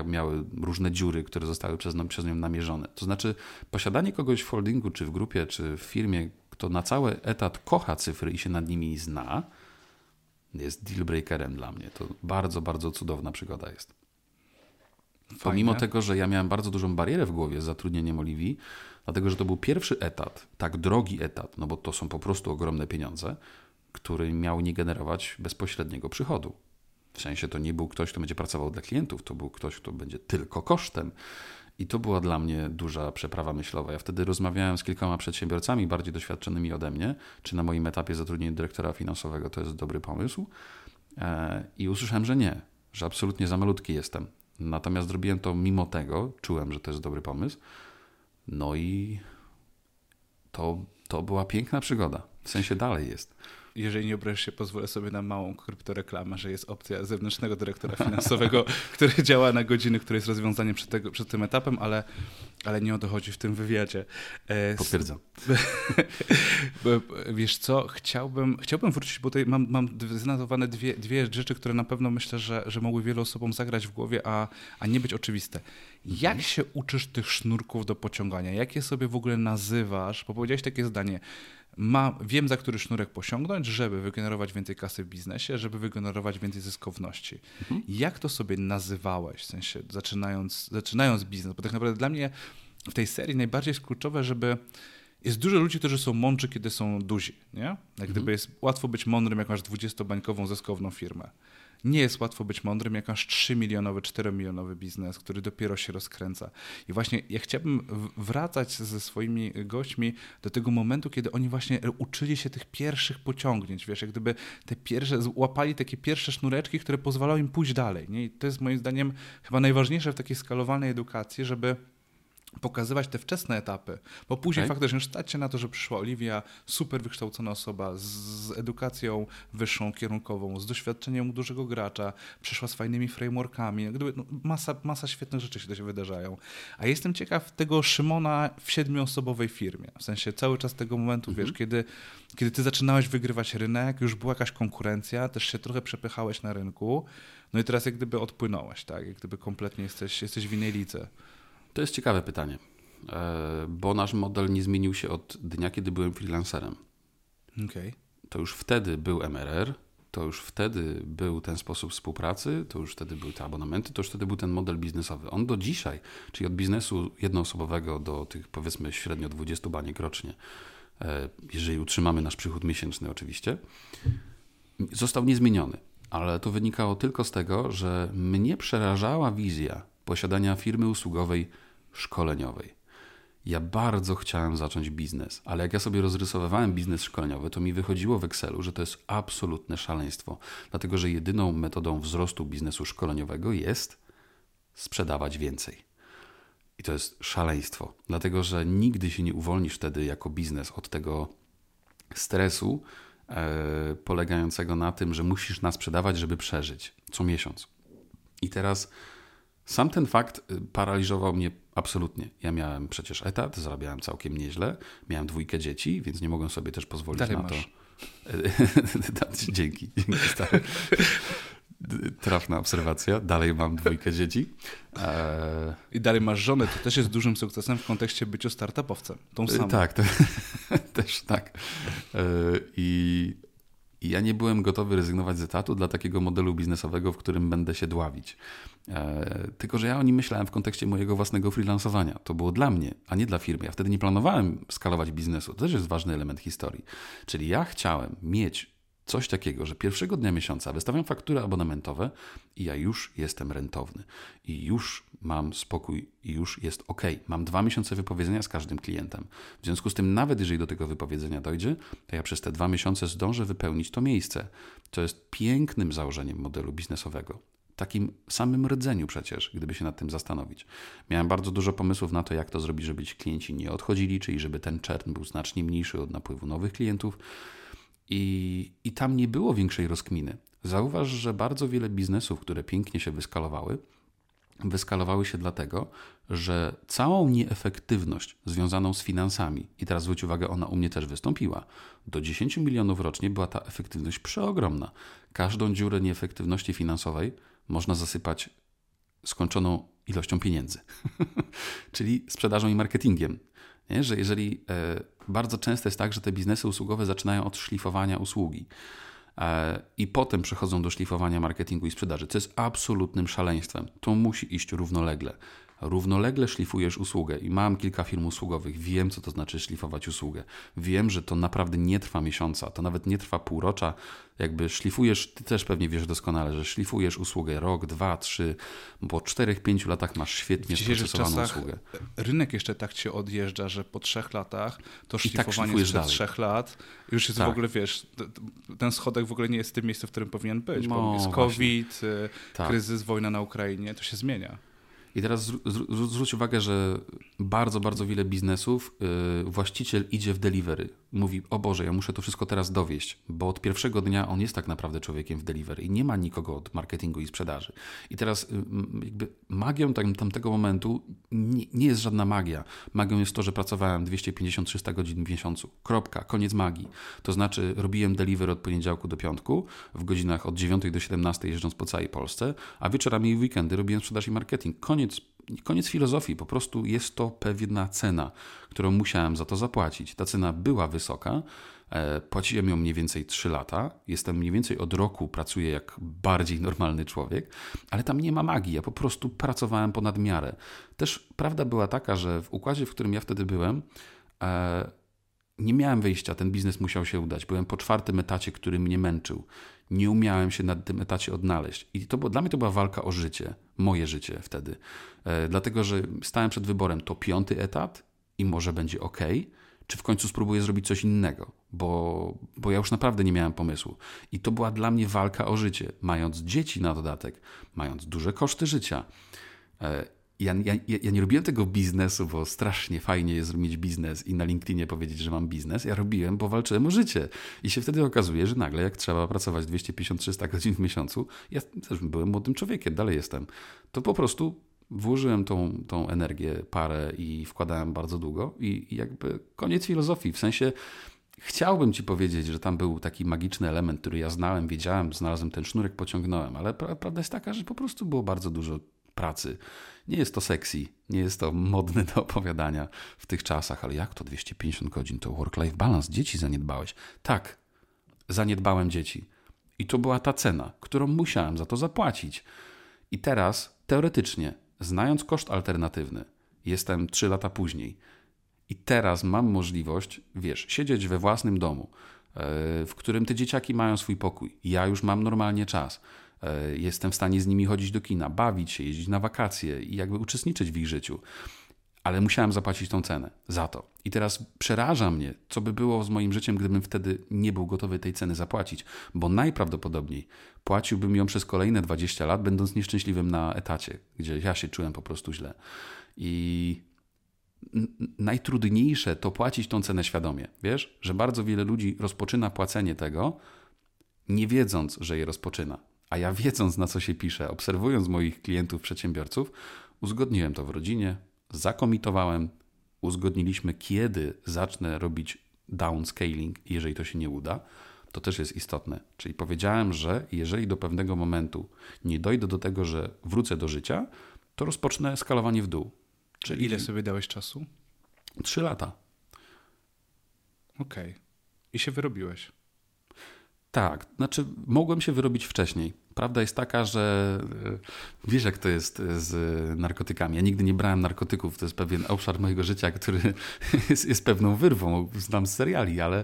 miały różne dziury, które zostały przez, przez nią namierzone. To znaczy, posiadanie kogoś w holdingu, czy w grupie, czy w firmie, kto na cały etat kocha cyfry i się nad nimi zna, jest deal breakerem dla mnie. To bardzo, bardzo cudowna przygoda jest. Fajnie. Pomimo tego, że ja miałem bardzo dużą barierę w głowie z zatrudnieniem Oliwii, dlatego że to był pierwszy etat, tak drogi etat, no bo to są po prostu ogromne pieniądze, który miał nie generować bezpośredniego przychodu. W sensie to nie był ktoś, kto będzie pracował dla klientów, to był ktoś, kto będzie tylko kosztem. I to była dla mnie duża przeprawa myślowa. Ja wtedy rozmawiałem z kilkoma przedsiębiorcami bardziej doświadczonymi ode mnie, czy na moim etapie zatrudnienia dyrektora finansowego to jest dobry pomysł. E, I usłyszałem, że nie, że absolutnie za malutki jestem. Natomiast zrobiłem to mimo tego, czułem, że to jest dobry pomysł. No i to, to była piękna przygoda. W sensie dalej jest jeżeli nie obrażasz się, pozwolę sobie na małą kryptoreklamę, że jest opcja zewnętrznego dyrektora finansowego, [laughs] który działa na godziny, który jest rozwiązaniem przed, tego, przed tym etapem, ale, ale nie o w tym wywiadzie. E, Potwierdzam. [laughs] Wiesz co, chciałbym, chciałbym wrócić, bo tutaj mam, mam zanotowane dwie, dwie rzeczy, które na pewno myślę, że, że mogły wielu osobom zagrać w głowie, a, a nie być oczywiste. Jak mhm. się uczysz tych sznurków do pociągania? Jak je sobie w ogóle nazywasz? Bo powiedziałeś takie zdanie, ma, wiem za który sznurek posiągnąć, żeby wygenerować więcej kasy w biznesie, żeby wygenerować więcej zyskowności. Mhm. Jak to sobie nazywałeś, w sensie zaczynając, zaczynając biznes? Bo tak naprawdę dla mnie w tej serii najbardziej jest kluczowe, żeby jest dużo ludzi, którzy są mądrzy, kiedy są duzi. Nie? Jak mhm. gdyby jest łatwo być mądrym, jak masz 20-bańkową zyskowną firmę nie jest łatwo być mądrym, jak masz 3-milionowy, 4-milionowy biznes, który dopiero się rozkręca. I właśnie ja chciałbym wracać ze swoimi gośćmi do tego momentu, kiedy oni właśnie uczyli się tych pierwszych pociągnięć, wiesz, jak gdyby te pierwsze, łapali takie pierwsze sznureczki, które pozwalały im pójść dalej. Nie? I to jest moim zdaniem chyba najważniejsze w takiej skalowanej edukacji, żeby pokazywać te wczesne etapy, bo później okay. faktycznie stać się na to, że przyszła Oliwia, super wykształcona osoba z, z, edukacją wyższą, kierunkową, z doświadczeniem dużego gracza, przyszła z fajnymi frameworkami, gdyby, no, masa, masa świetnych rzeczy się się wydarzają. A jestem ciekaw tego Szymona w siedmioosobowej firmie, w sensie cały czas tego momentu, mhm. wiesz, kiedy, kiedy ty zaczynałeś wygrywać rynek, już była jakaś konkurencja, też się trochę przepychałeś na rynku, no i teraz jak gdyby odpłynąłeś, tak, jak gdyby kompletnie jesteś, jesteś w innej lidze. To jest ciekawe pytanie, e, bo nasz model nie zmienił się od dnia, kiedy byłem freelancerem. Okay. To już wtedy był MRR, to już wtedy był ten sposób współpracy, to już wtedy były te abonamenty, to już wtedy był ten model biznesowy. On do dzisiaj, czyli od biznesu jednoosobowego do tych powiedzmy średnio 20 baniek rocznie, e, jeżeli utrzymamy nasz przychód miesięczny oczywiście, został niezmieniony. Ale to wynikało tylko z tego, że mnie przerażała wizja posiadania firmy usługowej szkoleniowej. Ja bardzo chciałem zacząć biznes, ale jak ja sobie rozrysowywałem biznes szkoleniowy, to mi wychodziło w Excelu, że to jest absolutne szaleństwo, dlatego że jedyną metodą wzrostu biznesu szkoleniowego jest sprzedawać więcej. I to jest szaleństwo, dlatego że nigdy się nie uwolnisz wtedy jako biznes od tego stresu e, polegającego na tym, że musisz nas sprzedawać, żeby przeżyć co miesiąc. I teraz sam ten fakt y, paraliżował mnie absolutnie. Ja miałem przecież etat, zarabiałem całkiem nieźle, miałem dwójkę dzieci, więc nie mogłem sobie też pozwolić Dalej na masz. [laughs] to. dzięki, dzięki stary. Trafna obserwacja. Dalej mam dwójkę dzieci. Eee, I dalej masz żonę, to też jest dużym sukcesem w kontekście byciu startupowcem. Tą samą. tak, [laughs] też tak. Eee, I i ja nie byłem gotowy rezygnować z etatu dla takiego modelu biznesowego, w którym będę się dławić. E, tylko, że ja o nim myślałem w kontekście mojego własnego freelansowania. To było dla mnie, a nie dla firmy. Ja wtedy nie planowałem skalować biznesu. To też jest ważny element historii. Czyli ja chciałem mieć coś takiego, że pierwszego dnia miesiąca wystawiam faktury abonamentowe i ja już jestem rentowny i już mam spokój i już jest ok. Mam dwa miesiące wypowiedzenia z każdym klientem. W związku z tym, nawet jeżeli do tego wypowiedzenia dojdzie, to ja przez te dwa miesiące zdążę wypełnić to miejsce. To jest pięknym założeniem modelu biznesowego. Takim samym rdzeniu przecież, gdyby się nad tym zastanowić. Miałem bardzo dużo pomysłów na to, jak to zrobić, żeby ci klienci nie odchodzili, czyli żeby ten czern był znacznie mniejszy od napływu nowych klientów. I, I tam nie było większej rozkminy. Zauważ, że bardzo wiele biznesów, które pięknie się wyskalowały, wyskalowały się dlatego, że całą nieefektywność związaną z finansami, i teraz zwróć uwagę, ona u mnie też wystąpiła, do 10 milionów rocznie była ta efektywność przeogromna. Każdą dziurę nieefektywności finansowej można zasypać skończoną ilością pieniędzy, [laughs] czyli sprzedażą i marketingiem. Nie? Że jeżeli e, bardzo często jest tak, że te biznesy usługowe zaczynają od szlifowania usługi e, i potem przechodzą do szlifowania marketingu i sprzedaży, co jest absolutnym szaleństwem. To musi iść równolegle równolegle szlifujesz usługę i mam kilka firm usługowych, wiem co to znaczy szlifować usługę. Wiem, że to naprawdę nie trwa miesiąca, to nawet nie trwa półrocza. Jakby szlifujesz, ty też pewnie wiesz doskonale, że szlifujesz usługę rok, dwa, trzy, po czterech, pięciu latach masz świetnie sprocesowaną usługę. Rynek jeszcze tak cię odjeżdża, że po trzech latach to tak szlifowanie tak sprzed trzech lat już jest tak. w ogóle, wiesz, ten schodek w ogóle nie jest w tym miejscu, w którym powinien być, no, bo jest COVID, y, tak. kryzys, wojna na Ukrainie, to się zmienia. I teraz zwróć uwagę, że bardzo, bardzo wiele biznesów yy, właściciel idzie w delivery. Mówi, o Boże, ja muszę to wszystko teraz dowieść, bo od pierwszego dnia on jest tak naprawdę człowiekiem w delivery i nie ma nikogo od marketingu i sprzedaży. I teraz yy, jakby magią tam, tamtego momentu nie, nie, jest żadna magia. Magią jest to, że pracowałem 250-300 godzin w miesiącu. Kropka, koniec magii. To znaczy robiłem delivery od poniedziałku do piątku w godzinach od 9 do 17 jeżdżąc po całej Polsce, a wieczorami i weekendy robiłem sprzedaż i marketing. Koniec koniec, koniec filozofii, po prostu jest to pewna cena, którą musiałem za to zapłacić. Ta cena była wysoka, e, płaciłem ją mniej więcej 3 lata, jestem mniej więcej od roku, pracuję jak bardziej normalny człowiek, ale tam nie ma magii, ja po prostu pracowałem ponad miarę. Też prawda była taka, że w układzie, w którym ja wtedy byłem, e, nie miałem wyjścia, ten biznes musiał się udać. Byłem po czwartym etacie, który mnie męczył nie umiałem się na tym etacie odnaleźć. I to, dla mnie to była walka o życie, moje życie wtedy. E, dlatego, że stałem przed wyborem, to piąty etat i może będzie ok, czy w końcu spróbuję zrobić coś innego, bo, bo ja już naprawdę nie miałem pomysłu. I to była dla mnie walka o życie, mając dzieci na dodatek, mając duże koszty życia. E, ja, ja, ja nie robiłem tego biznesu, bo strasznie fajnie jest mieć biznes i na LinkedInie powiedzieć, że mam biznes. Ja robiłem, bo walczyłem o życie. I się wtedy okazuje, że nagle jak trzeba pracować 250-300 godzin w miesiącu, ja też byłem młodym człowiekiem, dalej jestem, to po prostu włożyłem tą, tą energię, parę i wkładałem bardzo długo i, i jakby koniec filozofii. W sensie Chciałbym ci powiedzieć, że tam był taki magiczny element, który ja znałem, wiedziałem, znalazłem ten sznurek, pociągnąłem, ale prawda jest taka, że po prostu było bardzo dużo pracy. Nie jest to sexy, nie jest to modne do opowiadania w tych czasach, ale jak to 250 godzin to work-life balance? Dzieci zaniedbałeś. Tak, zaniedbałem dzieci. I to była ta cena, którą musiałem za to zapłacić. I teraz, teoretycznie, znając koszt alternatywny, jestem 3 lata później. I teraz mam możliwość, wiesz, siedzieć we własnym domu, e, w którym te dzieciaki mają swój pokój. Ja już mam normalnie czas. E, jestem w stanie z nimi chodzić do kina, bawić się, jeździć na wakacje i jakby uczestniczyć w ich życiu ale musiałem zapłacić tą cenę za to. I teraz przeraża mnie, co by było z moim życiem, gdybym wtedy nie był gotowy tej ceny zapłacić, bo najprawdopodobniej płaciłbym ją przez kolejne 20 lat, będąc nieszczęśliwym na etacie, gdzie ja się czułem po prostu źle. I najtrudniejsze to płacić tą cenę świadomie. Wiesz, że bardzo wiele ludzi rozpoczyna płacenie tego, nie wiedząc, że je rozpoczyna. A ja wiedząc, na co się pisze, obserwując moich klientów, przedsiębiorców, uzgodniłem to w rodzinie, zakomitowałem, uzgodniliśmy, kiedy zacznę robić downscaling, jeżeli to się nie uda. To też jest istotne. Czyli powiedziałem, że jeżeli do pewnego momentu nie dojdę do tego, że wrócę do życia, to rozpocznę skalowanie w dół. Czyli ile sobie dałeś czasu? Trzy lata. Okej. Okay. I się wyrobiłeś. Tak, znaczy mogłem się wyrobić wcześniej. Prawda jest taka, że e, wiesz, jak to jest z narkotykami. Ja nigdy nie brałem narkotyków. To jest pewien obszar mojego życia, który [laughs] jest, jest pewną wyrwą. Znam z seriali, ale.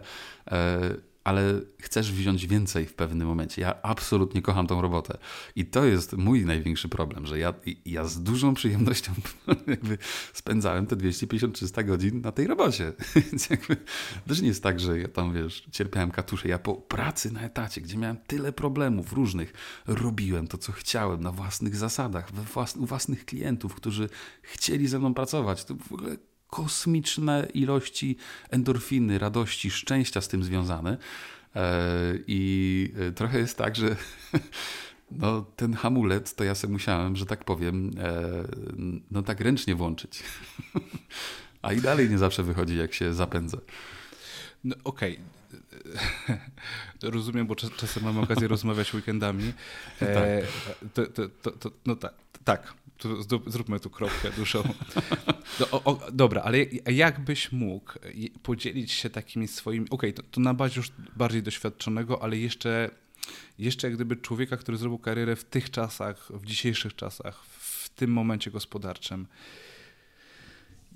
E, ale chcesz wziąć więcej w pewnym momencie. Ja absolutnie kocham tą robotę. I to jest mój największy problem, że ja, ja z dużą przyjemnością [laughs] spędzałem te 250-300 godzin na tej robocie. [laughs] Więc też nie jest tak, że ja tam, wiesz, cierpiałem katusze. Ja po pracy na etacie, gdzie miałem tyle problemów różnych, robiłem to, co chciałem na własnych zasadach, we włas u własnych klientów, którzy chcieli ze mną pracować. To w ogóle kosmiczne ilości endorfiny, radości, szczęścia z tym związane. E, I e, trochę jest tak, że [laughs] no, ten hamulec to ja sobie musiałem, że tak powiem, e, no tak ręcznie włączyć. [laughs] A i dalej nie zawsze wychodzi, jak się zapędzę. No, Okej. Okay. [laughs] Rozumiem, bo czasem mam okazję rozmawiać weekendami. tak. to, to, to, to, no tak, tak tu, zróbmy tu kropkę duszą. [laughs] No, o, o, dobra, ale jak byś mógł podzielić się takimi swoimi. Okej, okay, to, to na bazie już bardziej doświadczonego, ale jeszcze, jeszcze jak gdyby człowieka, który zrobił karierę w tych czasach, w dzisiejszych czasach, w tym momencie gospodarczym.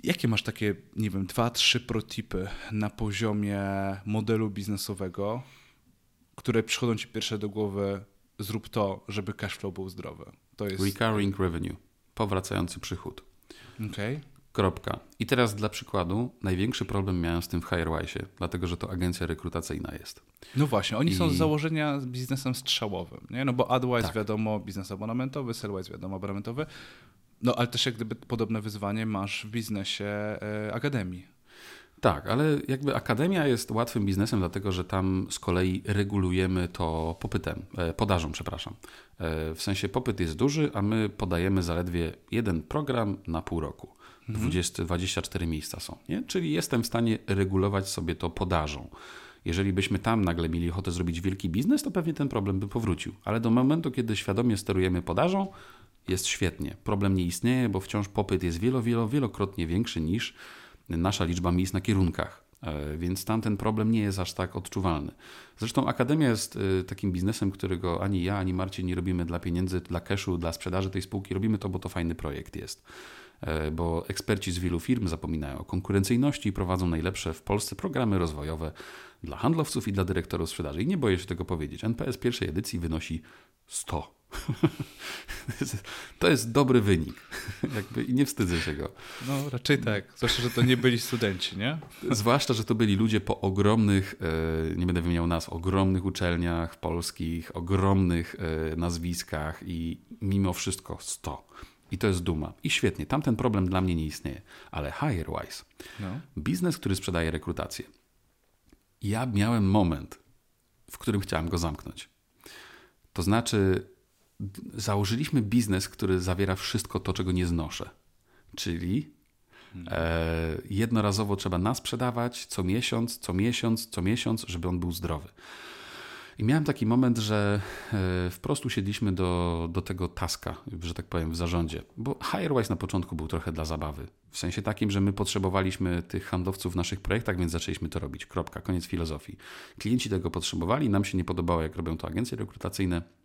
Jakie masz takie, nie wiem, dwa, trzy protipy na poziomie modelu biznesowego, które przychodzą ci pierwsze do głowy, zrób to, żeby cashflow był zdrowy? To jest... Recurring revenue powracający przychód. Okay. Kropka. I teraz dla przykładu, największy problem miałem z tym w HireWise, dlatego że to agencja rekrutacyjna jest. No właśnie, oni I... są z założenia biznesem strzałowym, nie? No bo AdWise tak. wiadomo, biznes abonamentowy, Sellwise wiadomo, abonamentowy, no ale też jak gdyby podobne wyzwanie masz w biznesie e, akademii. Tak, ale jakby akademia jest łatwym biznesem, dlatego że tam z kolei regulujemy to popytem, e, podażą, przepraszam. E, w sensie popyt jest duży, a my podajemy zaledwie jeden program na pół roku. 20, mhm. 24 miejsca są, nie? czyli jestem w stanie regulować sobie to podażą. Jeżeli byśmy tam nagle mieli ochotę zrobić wielki biznes, to pewnie ten problem by powrócił. Ale do momentu, kiedy świadomie sterujemy podażą, jest świetnie. Problem nie istnieje, bo wciąż popyt jest wielo, wielo, wielokrotnie większy niż nasza liczba miejsc na kierunkach. E, więc tamten problem nie jest aż tak odczuwalny. Zresztą Akademia jest e, takim biznesem, którego ani ja, ani Marcin nie robimy dla pieniędzy, dla cashu, dla sprzedaży tej spółki. Robimy to, bo to fajny projekt jest. E, bo eksperci z wielu firm zapominają o konkurencyjności i prowadzą najlepsze w Polsce programy rozwojowe dla handlowców i dla dyrektorów sprzedaży. I nie boję się tego powiedzieć. NPS pierwszej edycji wynosi 100. [laughs] to jest dobry wynik. [laughs] Jakby, I nie wstydzę się go. No raczej tak. Zwłaszcza, że to nie byli studenci, nie? Zwłaszcza, że to byli ludzie po ogromnych, e, nie będę wymieniał nas, ogromnych uczelniach polskich, ogromnych e, nazwiskach i mimo wszystko 100. I to jest duma. I świetnie, tamten problem dla mnie nie istnieje. Ale HireWise, no. biznes, który sprzedaje rekrutację. Ja miałem moment, w którym chciałem go zamknąć. To znaczy, założyliśmy biznes, który zawiera wszystko to, czego nie znoszę. Czyli e, jednorazowo trzeba nas sprzedawać co miesiąc, co miesiąc, co miesiąc, żeby on był zdrowy. I miałem taki moment, że e, wprost usiedliśmy do, do tego taska, że tak powiem, w zarządzie. Bo HireWise na początku był trochę dla zabawy. W sensie takim, że my potrzebowaliśmy tych handlowców w naszych projektach, więc zaczęliśmy to robić. Kropka, koniec filozofii. Klienci tego potrzebowali, nam się nie podobało, jak robią to agencje rekrutacyjne.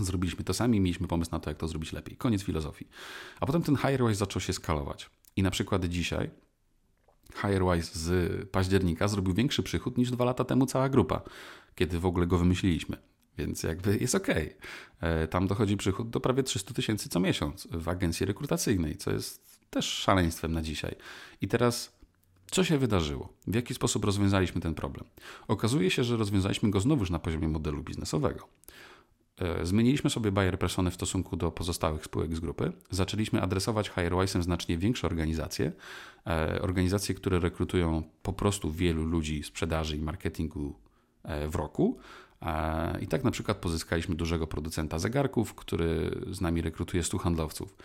Zrobiliśmy to sami, mieliśmy pomysł na to, jak to zrobić lepiej. Koniec filozofii. A potem ten HireWise zaczął się skalować. I na przykład dzisiaj HireWise z października zrobił większy przychód niż dwa lata temu cała grupa, kiedy w ogóle go wymyśliliśmy. Więc jakby jest ok. Tam dochodzi przychód do prawie 300 tysięcy co miesiąc w agencji rekrutacyjnej, co jest też szaleństwem na dzisiaj. I teraz co się wydarzyło? W jaki sposób rozwiązaliśmy ten problem? Okazuje się, że rozwiązaliśmy go znowuż na poziomie modelu biznesowego. E, zmieniliśmy sobie buyer persony w stosunku do pozostałych spółek z grupy. Zaczęliśmy adresować HireWise'em znacznie większe organizacje, e, organizacje, które rekrutują po prostu wielu ludzi sprzedaży i marketingu e, w roku, i tak na przykład pozyskaliśmy dużego producenta zegarków, który z nami rekrutuje 100 handlowców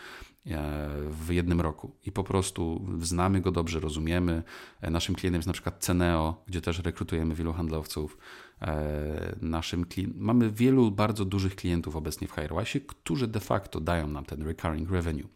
w jednym roku. I po prostu znamy go dobrze, rozumiemy. Naszym klientem jest na przykład Ceneo, gdzie też rekrutujemy wielu handlowców. E, naszym Mamy wielu bardzo dużych klientów obecnie w HireWise, którzy de facto dają nam ten recurring revenue,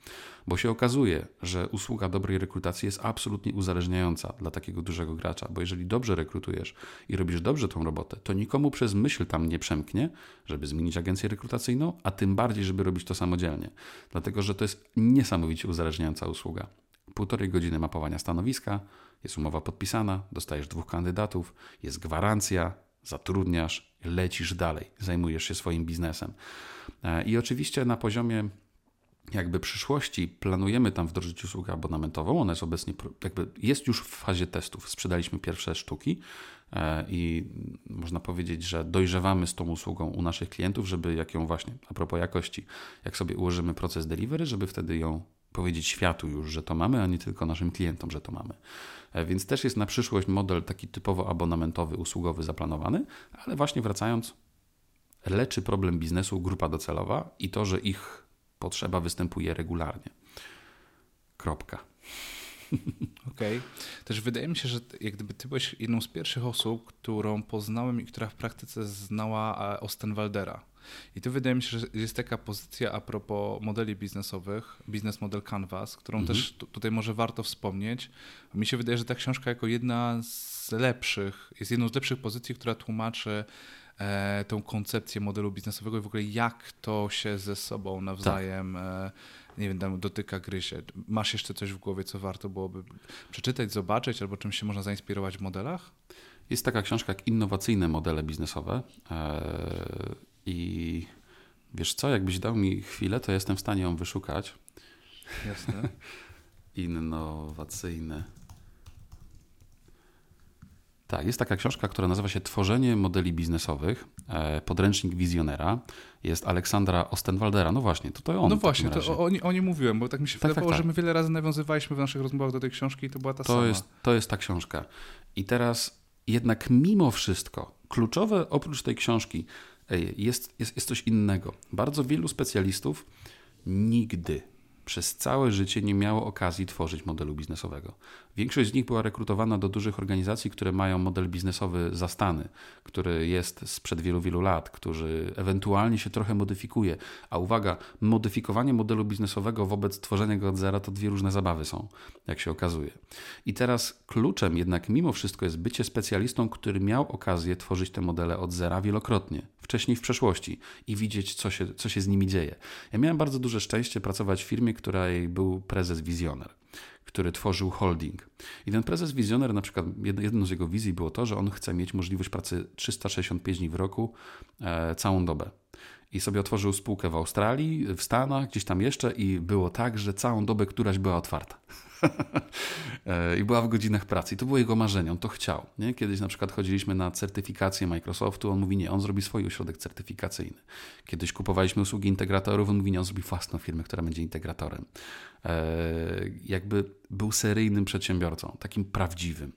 bo się okazuje, że usługa dobrej rekrutacji jest absolutnie uzależniająca dla takiego dużego gracza, bo jeżeli dobrze rekrutujesz i robisz dobrze tą robotę, to nikomu przez myśl tam nie przemknie, żeby zmienić agencję rekrutacyjną, a tym bardziej, żeby robić to samodzielnie, dlatego że to jest niesamowicie uzależniająca usługa. Półtorej godziny mapowania stanowiska, jest umowa podpisana, dostajesz dwóch kandydatów, jest gwarancja, zatrudniasz, lecisz dalej, zajmujesz się swoim biznesem. E, I oczywiście na poziomie jakby przyszłości planujemy tam wdrożyć usługę abonamentową. Ona jest obecnie, jakby jest już w fazie testów. Sprzedaliśmy pierwsze sztuki e, i można powiedzieć, że dojrzewamy z tą usługą u naszych klientów, żeby jak ją właśnie, a propos jakości, jak sobie ułożymy proces delivery, żeby wtedy ją powiedzieć światu już, że to mamy, a nie tylko naszym klientom, że to mamy. E, więc też jest na przyszłość model taki typowo abonamentowy, usługowy zaplanowany, ale właśnie wracając, leczy problem biznesu grupa docelowa i to, że ich potrzeba występuje regularnie. Kropka. [laughs] Okej. Okay. Też wydaje mi się, że jak gdyby ty byłeś jedną z pierwszych osób, którą poznałem i która w praktyce znała e, Ostenwaldera. I tu wydaje mi się, że jest taka pozycja a propos modeli biznesowych, Business Model Canvas, którą mhm. też tutaj może warto wspomnieć. Mi się wydaje, że ta książka jako jedna z lepszych, jest jedną z lepszych pozycji, która tłumaczy e, tą koncepcję modelu biznesowego i w ogóle jak to się ze sobą nawzajem tak. e, nie wiem, dotyka, gryzie. Masz jeszcze coś w głowie, co warto byłoby przeczytać, zobaczyć, albo czymś się można zainspirować w modelach? Jest taka książka jak Innowacyjne modele biznesowe. I wiesz co, jakbyś dał mi chwilę, to jestem w stanie ją wyszukać. Jasne. [laughs] Innowacyjne tak, jest taka książka, która nazywa się Tworzenie modeli biznesowych, e, podręcznik wizjonera. Jest Aleksandra Ostenwaldera. No właśnie, to to on. No właśnie, to o, o, nie mówiłem, bo tak mi się tak wydawało, tak, tak. że my wiele razy nawiązywaliśmy w naszych rozmowach do tej książki i to była ta to sama. Jest, to jest ta książka. I teraz jednak mimo wszystko, kluczowe oprócz tej książki jest, jest, jest coś innego. Bardzo wielu specjalistów nigdy przez całe życie nie miało okazji tworzyć modelu biznesowego. Większość z nich była rekrutowana do dużych organizacji, które mają model biznesowy zastany, który jest sprzed wielu, wielu lat, który ewentualnie się trochę modyfikuje. A uwaga, modyfikowanie modelu biznesowego wobec tworzenia go od zera to dwie różne zabawy są, jak się okazuje. I teraz kluczem jednak mimo wszystko jest bycie specjalistą, który miał okazję tworzyć te modele od zera wielokrotnie, wcześniej w przeszłości i widzieć, co się, co się z nimi dzieje. Ja miałem bardzo duże szczęście pracować w firmie, której był prezes wizjoner który tworzył holding. I ten prezes wizjoner, na przykład jedną z jego wizji było to, że on chce mieć możliwość pracy 365 dni w roku, e, całą dobę. I sobie otworzył spółkę w Australii, w Stanach, gdzieś tam jeszcze i było tak, że całą dobę któraś była otwarta. [laughs] E, I była w godzinach pracy. I to było jego marzenie, on to chciał. Nie? Kiedyś na przykład chodziliśmy na certyfikację Microsoftu, on mówi nie, on zrobi swój ośrodek certyfikacyjny. Kiedyś kupowaliśmy usługi integratorów, on mówi nie, on zrobi własną firmę, która będzie integratorem. E, jakby był seryjnym przedsiębiorcą, takim prawdziwym.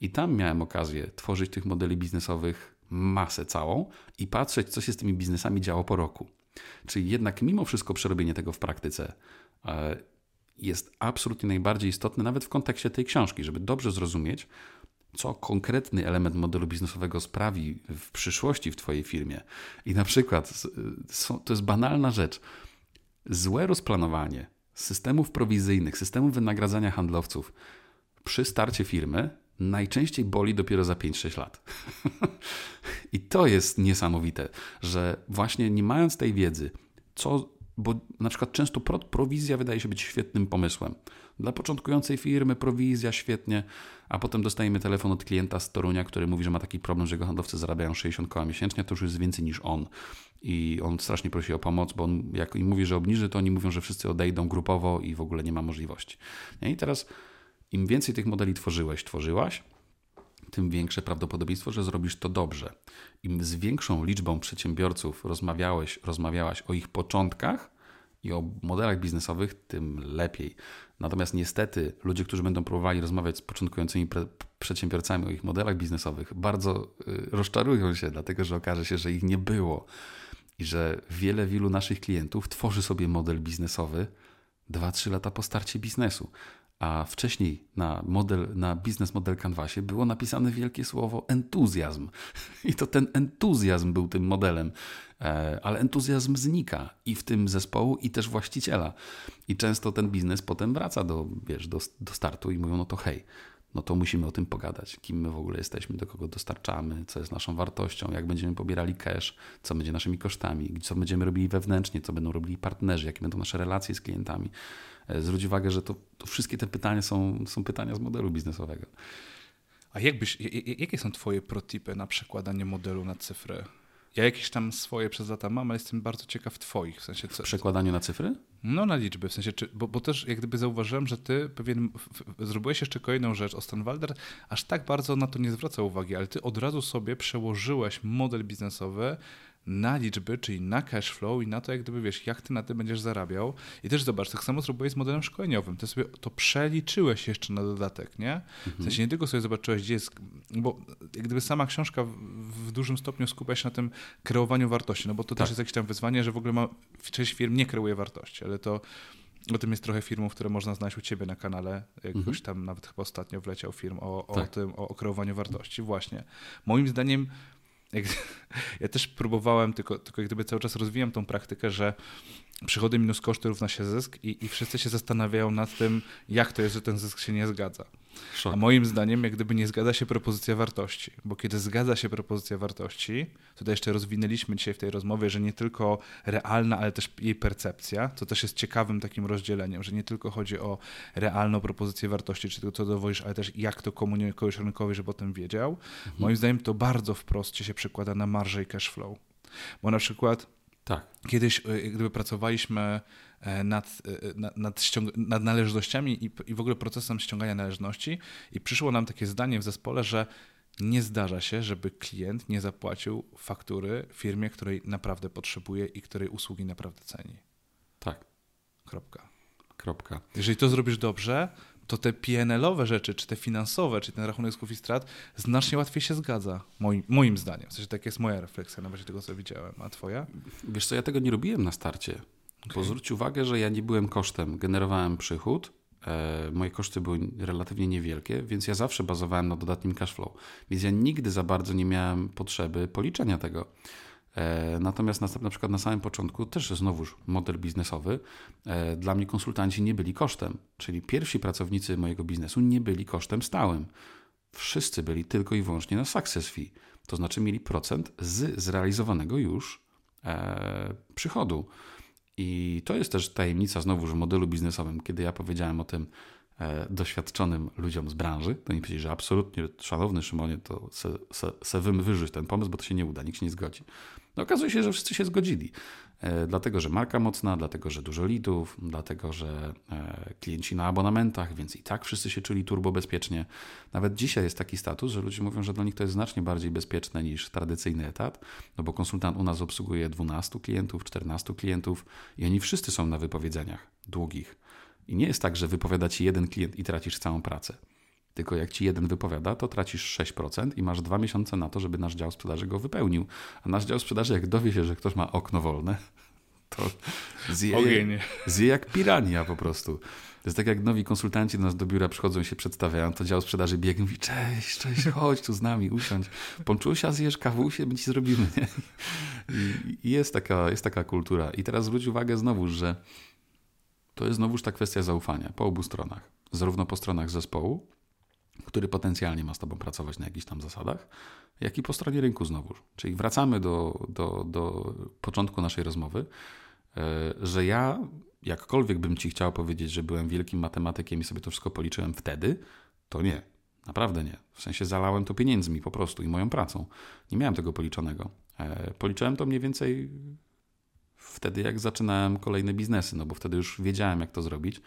I tam miałem okazję tworzyć tych modeli biznesowych masę całą i patrzeć, co się z tymi biznesami działo po roku. Czyli jednak mimo wszystko przerobienie tego w praktyce e, jest absolutnie najbardziej istotne, nawet w kontekście tej książki, żeby dobrze zrozumieć, co konkretny element modelu biznesowego sprawi w przyszłości w Twojej firmie. I na przykład, to jest banalna rzecz, złe rozplanowanie systemów prowizyjnych, systemów wynagradzania handlowców przy starcie firmy najczęściej boli dopiero za 5-6 lat. [laughs] I to jest niesamowite, że właśnie nie mając tej wiedzy, co, bo na przykład często prowizja wydaje się być świetnym pomysłem. Dla początkującej firmy prowizja świetnie, a potem dostajemy telefon od klienta z Torunia, który mówi, że ma taki problem, że jego handlowcy zarabiają 60 koła miesięcznie, to już jest więcej niż on. I on strasznie prosi o pomoc, bo on, jak im mówi, że obniży, to oni mówią, że wszyscy odejdą grupowo i w ogóle nie ma możliwości. I teraz im więcej tych modeli tworzyłeś, tworzyłaś, tym większe prawdopodobieństwo, że zrobisz to dobrze. Im z większą liczbą przedsiębiorców rozmawiałeś, rozmawiałaś o ich początkach i o modelach biznesowych, tym lepiej. Natomiast niestety ludzie, którzy będą próbowali rozmawiać z początkującymi przedsiębiorcami o ich modelach biznesowych, bardzo y, rozczarują się, dlatego że okaże się, że ich nie było i że wiele, wielu naszych klientów tworzy sobie model biznesowy 2-3 lata po starcie biznesu a wcześniej na, model, na biznes model Canvasie było napisane wielkie słowo entuzjazm. [laughs] I to ten entuzjazm był tym modelem, e, ale entuzjazm znika i w tym zespołu, i też właściciela. I często ten biznes potem wraca do, wiesz, do, do startu i mówią, no to hej, no to musimy o tym pogadać, kim my w ogóle jesteśmy, do kogo dostarczamy, co jest naszą wartością, jak będziemy pobierali cash, co będzie naszymi kosztami, co będziemy robili wewnętrznie, co będą robili partnerzy, jakie będą nasze relacje z klientami. E, zwróć uwagę, że to, to wszystkie te pytania są, są pytania z modelu biznesowego. A jakbyś, jakie są Twoje protipy na przekładanie modelu na cyfrę? Ja jakieś tam swoje przez lata mam, ale jestem bardzo ciekaw Twoich. W, sensie, co, w przekładaniu na cyfry? No na liczby, w sensie, czy, bo, bo też jak gdyby zauważyłem, że Ty pewien, zrobiłeś jeszcze kolejną rzecz. Ostanwalder aż tak bardzo na to nie zwraca uwagi, ale Ty od razu sobie przełożyłeś model biznesowy na liczby, czyli na cash flow i na to, jak gdyby wiesz, jak ty na tym będziesz zarabiał. I też zobacz, tak samo zrobiłeś z modelem szkoleniowym. Ty sobie to przeliczyłeś jeszcze na dodatek, nie? W sensie nie tylko sobie zobaczyłeś, gdzie jest, bo jak gdyby sama książka w, dużym stopniu skupia się na tym kreowaniu wartości, no bo to tak. też jest jakieś tam wyzwanie, że w ogóle ma, część firm nie kreuje wartości, ale to o tym jest trochę filmów, które można znaleźć u ciebie na kanale. Jakoś mhm. tam nawet chyba ostatnio wleciał film o, o tak. tym, o kreowaniu wartości. Właśnie. Moim zdaniem jak, [laughs] ja też próbowałem, tylko, tylko jak gdyby cały czas rozwijam tą praktykę, że przychody minus koszty równa się zysk i, i wszyscy się zastanawiają nad tym, jak to jest, że ten zysk się nie zgadza. Szok. A moim zdaniem, jak gdyby nie zgadza się propozycja wartości, bo kiedy zgadza się propozycja wartości, tutaj jeszcze rozwinęliśmy dzisiaj w tej rozmowie, że nie tylko realna, ale też jej percepcja, co też jest ciekawym takim rozdzieleniem, że nie tylko chodzi o realną propozycję wartości, czy tylko co dowodzisz, ale też jak to komunikujesz rynkowi, żeby o tym wiedział. Mhm. Moim zdaniem to bardzo wprost się przekłada na marżę i cash flow. Bo na przykład tak. Kiedyś, e, gdyby pracowaliśmy nad, e, nad, nad, nad należnościami i, i w ogóle procesem ściągania należności, i przyszło nam takie zdanie w zespole, że nie zdarza się, żeby klient nie zapłacił faktury firmie, której naprawdę potrzebuje i której usługi naprawdę ceni. Tak. Kropka. Kropka. Jeżeli to zrobisz dobrze, to te PNL-owe rzeczy, czy te finansowe, czy ten rachunek zysków i strat znacznie łatwiej się zgadza, moim, moim zdaniem. W sensie tak jest moja refleksja na bazie tego, co widziałem. A twoja? Wiesz co, ja tego nie robiłem na starcie. Okay. Bo zwróć uwagę, że ja nie byłem kosztem. Generowałem przychód, e, moje koszty były relatywnie niewielkie, więc ja zawsze bazowałem na dodatnim cash flow. Więc ja nigdy za bardzo nie miałem potrzeby policzenia tego. E, natomiast na, na przykład na samym początku też znowuż model biznesowy. E, dla mnie konsultanci nie byli kosztem, czyli pierwsi pracownicy mojego biznesu nie byli kosztem stałym. Wszyscy byli tylko i wyłącznie na success fee, to znaczy mieli procent z zrealizowanego już przychodu. I to jest też tajemnica znowuż w modelu biznesowym. Kiedy ja powiedziałem o tym e, doświadczonym ludziom z branży, to oni powiedzieli, że absolutnie, szanowny Szymonie, to se, se, se ten pomysł, bo to się nie uda, nikt się nie zgodzi. No okazuje się, że wszyscy się zgodzili. E, dlatego, że marka mocna, dlatego, że dużo lidów, dlatego, że e, klienci na abonamentach, więc i tak wszyscy się czuli turbo bezpiecznie. Nawet dzisiaj jest taki status, że ludzie mówią, że dla nich to jest znacznie bardziej bezpieczne niż tradycyjny etat, no bo konsultant u nas obsługuje 12 klientów, 14 klientów i oni wszyscy są na wypowiedzeniach długich. I nie jest tak, że wypowiada ci jeden klient i tracisz całą pracę. Tylko jak ci jeden wypowiada, to tracisz 6% i masz dwa miesiące na to, żeby nasz dział sprzedaży go wypełnił. A nasz dział sprzedaży, jak dowie się, że ktoś ma okno wolne, to zje, zje jak pirania po prostu. To jest tak jak nowi konsultanci do nas do biura przychodzą i się przedstawiają, to dział sprzedaży biegnie mówi cześć, cześć, chodź tu z nami, usiądź. Ponczusia zjesz kawusie, my ci zrobimy. Nie? I jest, taka, jest taka kultura. I teraz zwróć uwagę znowu, że to jest znowuż ta kwestia zaufania po obu stronach. Zarówno po stronach zespołu, który potencjalnie ma z Tobą pracować na jakichś tam zasadach, jak i po stronie rynku znowuż. Czyli wracamy do, do, do początku naszej rozmowy, e, że ja, jakkolwiek bym Ci chciał powiedzieć, że byłem wielkim matematykiem i sobie to wszystko policzyłem wtedy, to nie. Naprawdę nie. W sensie zalałem to pieniędzmi po prostu i moją pracą. Nie miałem tego policzonego. E, policzyłem to mniej więcej wtedy, jak zaczynałem kolejne biznesy, no bo wtedy już wiedziałem, jak to zrobić.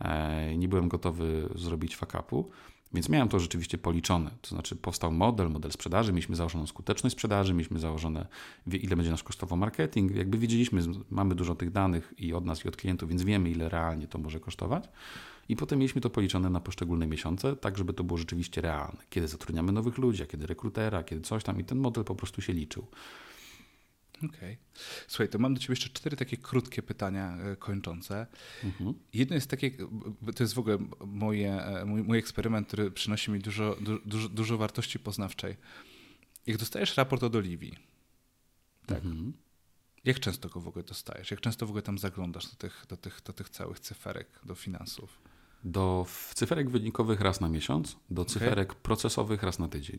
E, nie byłem gotowy zrobić fakapu, więc miałem to rzeczywiście policzone. To znaczy, powstał model, model sprzedaży, mieliśmy założoną skuteczność sprzedaży, mieliśmy założone, ile będzie nas kosztował marketing. Jakby wiedzieliśmy, mamy dużo tych danych i od nas, i od klientów, więc wiemy, ile realnie to może kosztować. I potem mieliśmy to policzone na poszczególne miesiące, tak żeby to było rzeczywiście realne. Kiedy zatrudniamy nowych ludzi, a kiedy rekrutera, kiedy coś tam, i ten model po prostu się liczył. Okej. Okay. Słuchaj, to mam do Ciebie jeszcze cztery takie krótkie pytania e, kończące. Mhm. Jedno jest takie, to jest w ogóle moje, e, mój, mój eksperyment, który przynosi mi dużo, dużo, dużo wartości poznawczej. Jak dostajesz raport od Oliwii, tak? Mhm. Jak często go w ogóle dostajesz? Jak często w ogóle tam zaglądasz do tych, do tych, do tych całych cyferek, do finansów? Do cyferek wynikowych raz na miesiąc, do cyferek okay. procesowych raz na tydzień.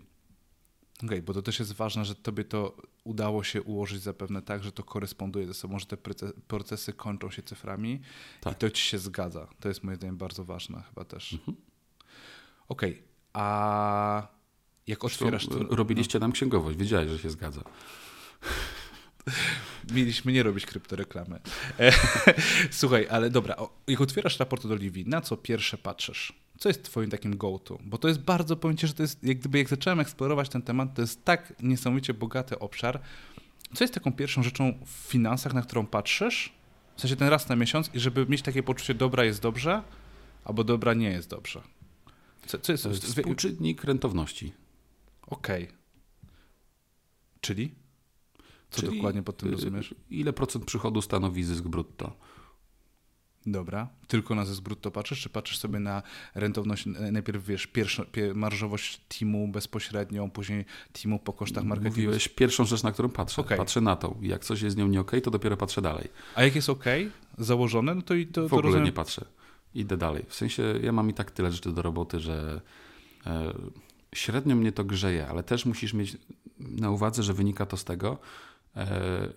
Okej, okay, bo to też jest ważne, że tobie to udało się ułożyć zapewne tak, że to koresponduje ze sobą, że te procesy kończą się cyframi tak. i to ci się zgadza. To jest moim zdaniem bardzo ważne chyba też. Mhm. Okej, okay, a jak otwierasz... To, robiliście no. nam księgowość, wiedziałeś, że się zgadza. [laughs] Mieliśmy nie robić kryptoreklamy. E, [laughs] słuchaj, ale dobra, jak otwierasz raport od Oliwii, na co pierwsze patrzysz? Co jest twoim takim go-to? Bo to jest bardzo, powiem ci, że to jest, jak gdyby jak zacząłem eksplorować ten temat, to jest tak niesamowicie bogaty obszar. Co jest taką pierwszą rzeczą w finansach, na którą patrzysz? W sensie ten raz na miesiąc i żeby mieć takie poczucie dobra jest dobrze, albo dobra nie jest dobrze. Co, co jest? To jest współczynnik rentowności. Okej. Okay. Czyli? Co Czyli dokładnie pod tym y, rozumiesz? Ile procent przychodu stanowi zysk brutto? Dobra. Tylko na zysk brutto patrzysz, czy patrzysz sobie na rentowność, najpierw wiesz, pierwszą, marżowość teamu bezpośrednią, później teamu po kosztach marketingu? Mówiłeś pierwszą rzecz, na którą patrzę. Okay. Patrzę na to. Jak coś jest z nią nie ok, to dopiero patrzę dalej. A jak jest ok, założone, no to i to W ogóle rozumiem... nie patrzę. Idę dalej. W sensie ja mam i tak tyle rzeczy do roboty, że e, średnio mnie to grzeje, ale też musisz mieć na uwadze, że wynika to z tego, E,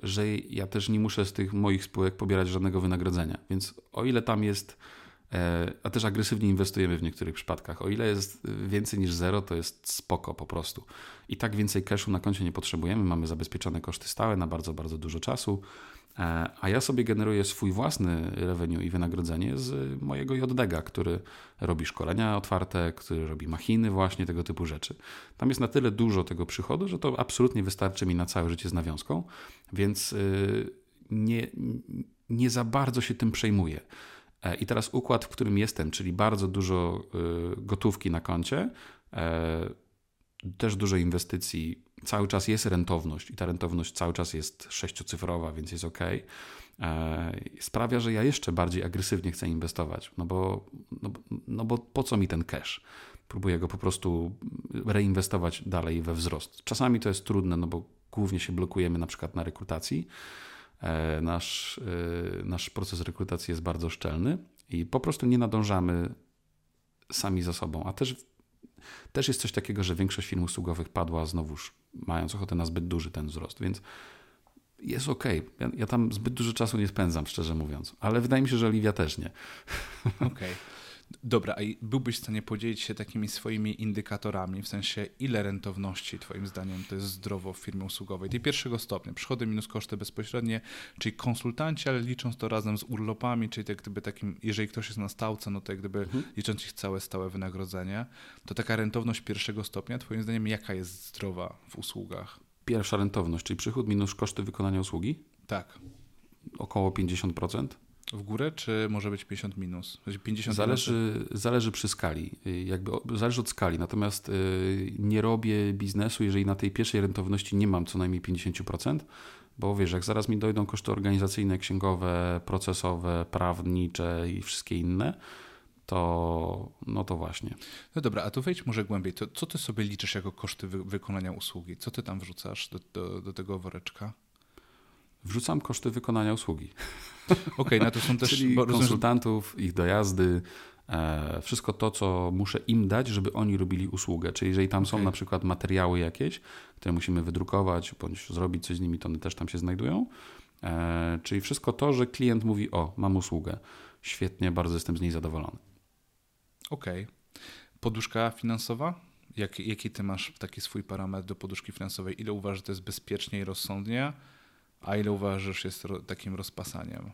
że ja też nie muszę z tych moich spółek pobierać żadnego wynagrodzenia. Więc o ile tam jest, e, a też agresywnie inwestujemy w niektórych przypadkach, o ile jest więcej niż zero, to jest spoko po prostu. I tak więcej cashu na koncie nie potrzebujemy, mamy zabezpieczone koszty stałe na bardzo, bardzo dużo czasu. E, a ja sobie generuję swój własny revenue i wynagrodzenie z mojego JDG, który robi szkolenia otwarte, który robi machiny, właśnie tego typu rzeczy. Tam jest na tyle dużo tego przychodu, że to absolutnie wystarczy mi na całe życie z nawiązką, więc y, nie, nie za bardzo się tym przejmuję. E, I teraz układ, w którym jestem, czyli bardzo dużo y, gotówki na koncie, e, też dużo inwestycji cały czas jest rentowność i ta rentowność cały czas jest sześciocyfrowa, więc jest ok, e, sprawia, że ja jeszcze bardziej agresywnie chcę inwestować, no bo, no, no bo po co mi ten cash? Próbuję go po prostu reinwestować dalej we wzrost. Czasami to jest trudne, no bo głównie się blokujemy na przykład na rekrutacji. E, nasz, e, nasz proces rekrutacji jest bardzo szczelny i po prostu nie nadążamy sami za sobą, a też też jest coś takiego, że większość firm usługowych padła znowuż, mając ochotę na zbyt duży ten wzrost, więc jest ok. Ja, ja, tam zbyt dużo czasu nie spędzam, szczerze mówiąc, ale wydaje mi się, że Oliwia też nie. Okej. Okay. Dobra, a byłbyś w stanie podzielić się takimi swoimi indykatorami, w sensie ile rentowności Twoim zdaniem to jest zdrowo w firmie usługowej? Tej pierwszego stopnia, przychody minus koszty bezpośrednie, czyli konsultanci, ale licząc to razem z urlopami, czyli jak gdyby takim, jeżeli ktoś jest na stałce, no to jak gdyby mhm. licząc ich całe stałe wynagrodzenie, to taka rentowność pierwszego stopnia, Twoim zdaniem jaka jest zdrowa w usługach? Pierwsza rentowność, czyli przychód minus koszty wykonania usługi? Tak. Około 50%. W górę, czy może być 50 minus? 50 zależy, zależy przy skali, jakby zależy od skali. Natomiast y, nie robię biznesu, jeżeli na tej pierwszej rentowności nie mam co najmniej 50%, bo wiesz, jak zaraz mi dojdą koszty organizacyjne, księgowe, procesowe, prawnicze i wszystkie inne, to no to właśnie. No dobra, a tu wejdź może głębiej. To, co ty sobie liczysz jako koszty wy wykonania usługi? Co ty tam wrzucasz do, do, do tego woreczka? Wrzucam koszty wykonania usługi. [laughs] Okej, okay, no to są też... Czyli konsultantów, ich dojazdy, e, wszystko to, co muszę im dać, żeby oni robili usługę. Czyli jeżeli tam są na przykład materiały jakieś, które musimy wydrukować, bądź zrobić coś z nimi, to one też tam się znajdują. E, czyli wszystko to, że klient mówi, o, mam usługę. Świetnie, bardzo jestem z niej zadowolony. Okej. Okay. Poduszka finansowa? Jak, jaki ty masz taki swój parametr do poduszki finansowej? Ile uważasz, że to jest bezpiecznie i rozsądnie, a ile uważasz, że jest takim rozpasaniem?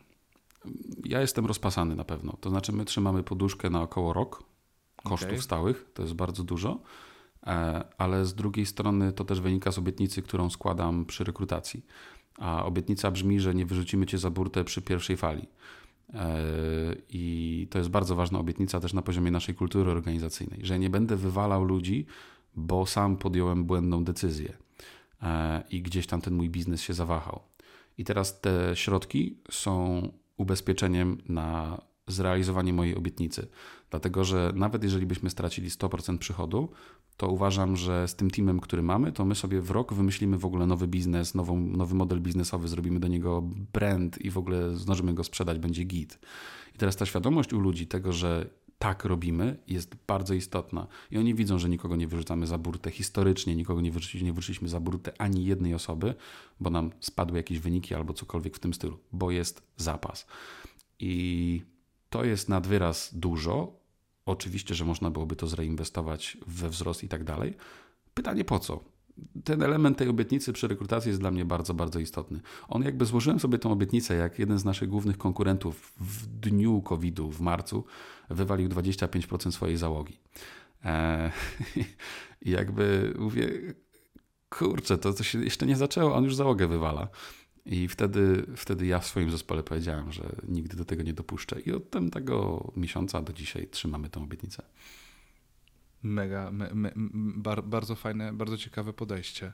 Ja jestem rozpasany na pewno. To znaczy, my trzymamy poduszkę na około rok kosztów okay. stałych, to jest bardzo dużo, e, ale z drugiej strony to też wynika z obietnicy, którą składam przy rekrutacji. A obietnica brzmi, że nie wyrzucimy cię za burtę przy pierwszej fali. E, I to jest bardzo ważna obietnica też na poziomie naszej kultury organizacyjnej, że nie będę wywalał ludzi, bo sam podjąłem błędną decyzję e, i gdzieś tam ten mój biznes się zawahał. I teraz te środki są ubezpieczeniem na zrealizowanie mojej obietnicy. Dlatego, że nawet jeżeli byśmy stracili 100% przychodu, to uważam, że z tym teamem, który mamy, to my sobie w rok wymyślimy w ogóle nowy biznes, nową, nowy model biznesowy, zrobimy do niego brand i w ogóle zdążymy go sprzedać, będzie git. I teraz ta świadomość u ludzi tego, że tak robimy, jest bardzo istotna. I oni widzą, że nikogo nie wyrzucamy za burtę. Historycznie nikogo nie, wyrzuciliśmy, nie wyrzuciliśmy za burtę ani jednej osoby, bo nam spadły jakieś wyniki albo cokolwiek w tym stylu, bo jest zapas. I to jest nad wyraz dużo, Oczywiście, że można byłoby to zreinwestować we wzrost i tak dalej. Pytanie po co? Ten element tej obietnicy przy rekrutacji jest dla mnie bardzo, bardzo istotny. On jakby złożyłem sobie tą obietnicę, jak jeden z naszych głównych konkurentów w dniu COVID-u w marcu wywalił 25% swojej załogi. Eee, [laughs] I jakby mówię, kurczę, to, to się jeszcze nie zaczęło, on już załogę wywala. I wtedy, wtedy ja w swoim zespole powiedziałem, że nigdy do tego nie dopuszczę. I od tego miesiąca do dzisiaj trzymamy tę obietnicę. Mega, me, me, bar, bardzo fajne, bardzo ciekawe podejście.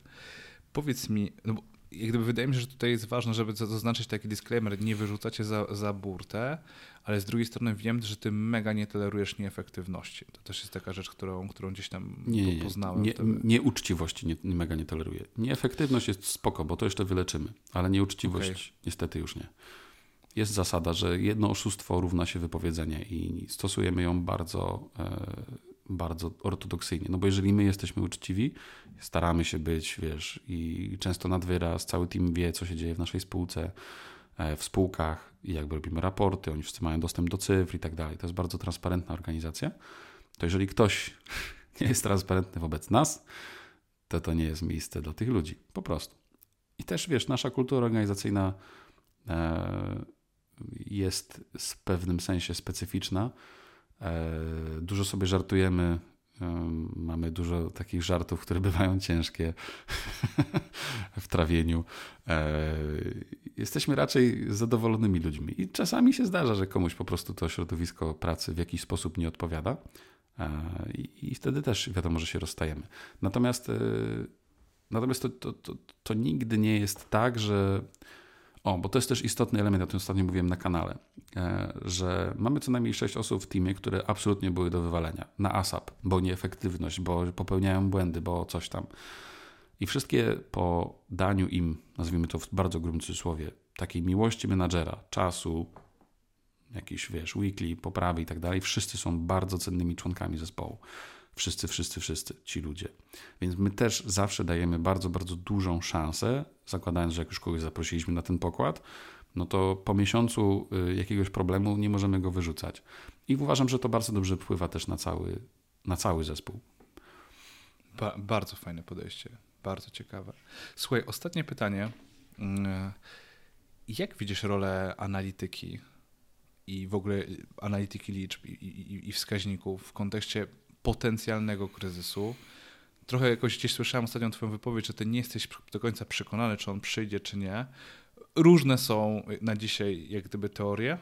Powiedz mi, no jak gdyby wydaje mi się, że tutaj jest ważne, żeby zaznaczyć taki disclaimer, nie wyrzucacie za, za burtę, ale z drugiej strony wiem, że ty mega nie tolerujesz nieefektywności. To też jest taka rzecz, którą, którą gdzieś tam nie, nie, poznałem. Nie, nieuczciwości nie, mega nie toleruję. Nieefektywność jest spoko, bo to jeszcze wyleczymy, ale nieuczciwość okay. niestety już nie. Jest zasada, że jedno oszustwo równa się wypowiedzenie i stosujemy ją bardzo e, bardzo ortodoksyjnie. No bo jeżeli my jesteśmy uczciwi, staramy się być, wiesz, i często nad wyraz, cały team wie, co się dzieje w naszej spółce, e, w spółkach i jakby robimy raporty, oni wszyscy mają dostęp do cyfr i tak dalej. To jest bardzo transparentna organizacja. To jeżeli ktoś [laughs] nie jest transparentny wobec nas, to to nie jest miejsce dla tych ludzi. Po prostu. I też, wiesz, nasza kultura organizacyjna e, jest w pewnym sensie specyficzna, dużo sobie żartujemy. E, mamy dużo takich żartów, które [laughs] bywają ciężkie [laughs] w trawieniu. E, jesteśmy raczej zadowolonymi ludźmi. I czasami się zdarza, że komuś po prostu to środowisko pracy w jakiś sposób nie odpowiada. I wtedy też wiadomo, że się rozstajemy. Natomiast, natomiast to, to, to, to nigdy nie jest tak, że o, bo to jest też istotny element, o tym ostatnio mówiłem na kanale, e, że mamy co najmniej 6 osób w teamie, które absolutnie były do wywalenia na ASAP, bo nieefektywność, bo popełniają błędy, bo coś tam. I wszystkie po daniu im, nazwijmy to w bardzo grubym cudzysłowie, takiej miłości menadżera, czasu, jakiś, wiesz, weekly, poprawy i tak dalej, wszyscy są bardzo cennymi członkami zespołu. Wszyscy, wszyscy, wszyscy ci ludzie. Więc my też zawsze dajemy bardzo, bardzo dużą szansę, zakładając, że jak już kogoś zaprosiliśmy na ten pokład, no to po miesiącu y, jakiegoś problemu nie możemy go wyrzucać. I uważam, że to bardzo dobrze wpływa też na cały, na cały zespół. Ba bardzo fajne podejście, bardzo ciekawe. Słuchaj, ostatnie pytanie. Mm, jak widzisz rolę analityki i w ogóle analityki liczb i, i, i wskaźników w kontekście potencjalnego kryzysu. Trochę jakoś gdzieś słyszałem ostatnią Twoją wypowiedź, że Ty nie jesteś do końca przekonany, czy on przyjdzie, czy nie. Różne są na dzisiaj jak gdyby teorie.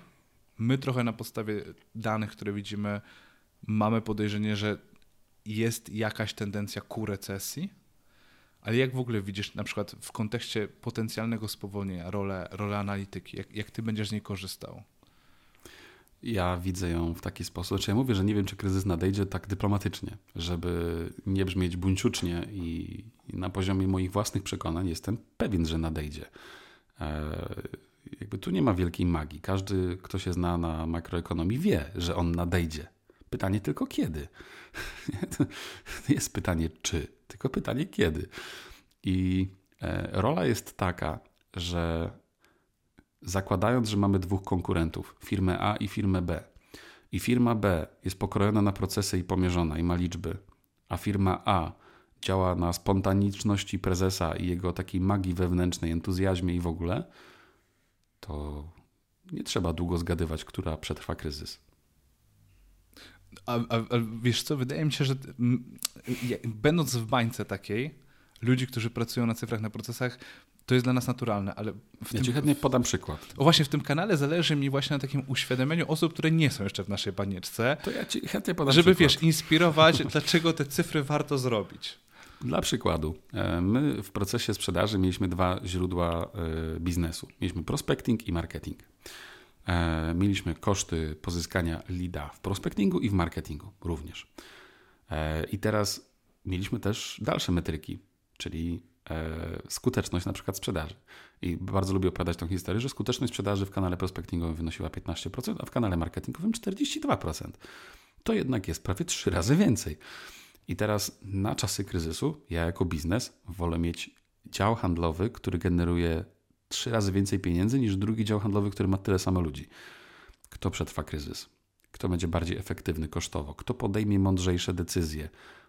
My trochę na podstawie danych, które widzimy, mamy podejrzenie, że jest jakaś tendencja ku recesji. Ale jak w ogóle widzisz na przykład w kontekście potencjalnego spowolnienia rolę, rolę analityki? Jak, jak ty będziesz z niej korzystał? Ja widzę ją w taki sposób. Znaczy ja mówię, że nie wiem, czy kryzys nadejdzie tak dyplomatycznie, żeby nie brzmieć buńczucznie i, na poziomie moich własnych przekonań jestem pewien, że nadejdzie. Jakby tu nie ma wielkiej magii. Każdy, kto się zna na makroekonomii, wie, że on nadejdzie. Pytanie tylko kiedy. Nie [laughs] jest pytanie czy, tylko pytanie kiedy. I e, rola jest taka, że zakładając, że mamy dwóch konkurentów, firmę A i firmę B, i firma B jest pokrojona na procesy i pomierzona i ma liczby, a firma A działa na spontaniczności prezesa i jego takiej magii wewnętrznej, entuzjazmie i w ogóle, to nie trzeba długo zgadywać, która przetrwa kryzys. A, a, a wiesz co, wydaje mi się, że będąc w bańce takiej, ludzi, którzy pracują na cyfrach, na procesach, to jest dla nas naturalne, ale... W ja tym, ci chętnie podam przykład. O właśnie w tym kanale zależy mi właśnie na takim uświadomieniu osób, które nie są jeszcze w naszej banieczce. To ja ci chętnie podam Żeby, przykład. wiesz, inspirować, [laughs] dlaczego te cyfry warto zrobić. Dla przykładu, e, my w procesie sprzedaży mieliśmy dwa źródła e, biznesu. Mieliśmy prospecting i marketing. E, mieliśmy koszty pozyskania leada w prospectingu i w marketingu również. I teraz mieliśmy też dalsze metryki, czyli skuteczność na przykład sprzedaży. I bardzo lubię opowiadać tą historię, że skuteczność sprzedaży w kanale prospectingowym wynosiła 15%, a w kanale marketingowym 42%. To jednak jest prawie trzy razy więcej. I teraz na czasy kryzysu, ja jako biznes wolę mieć dział handlowy, który generuje trzy razy więcej pieniędzy niż drugi dział handlowy, który ma tyle samo ludzi. Kto przetrwa kryzys? Kto będzie bardziej efektywny kosztowo? Kto podejmie mądrzejsze decyzje,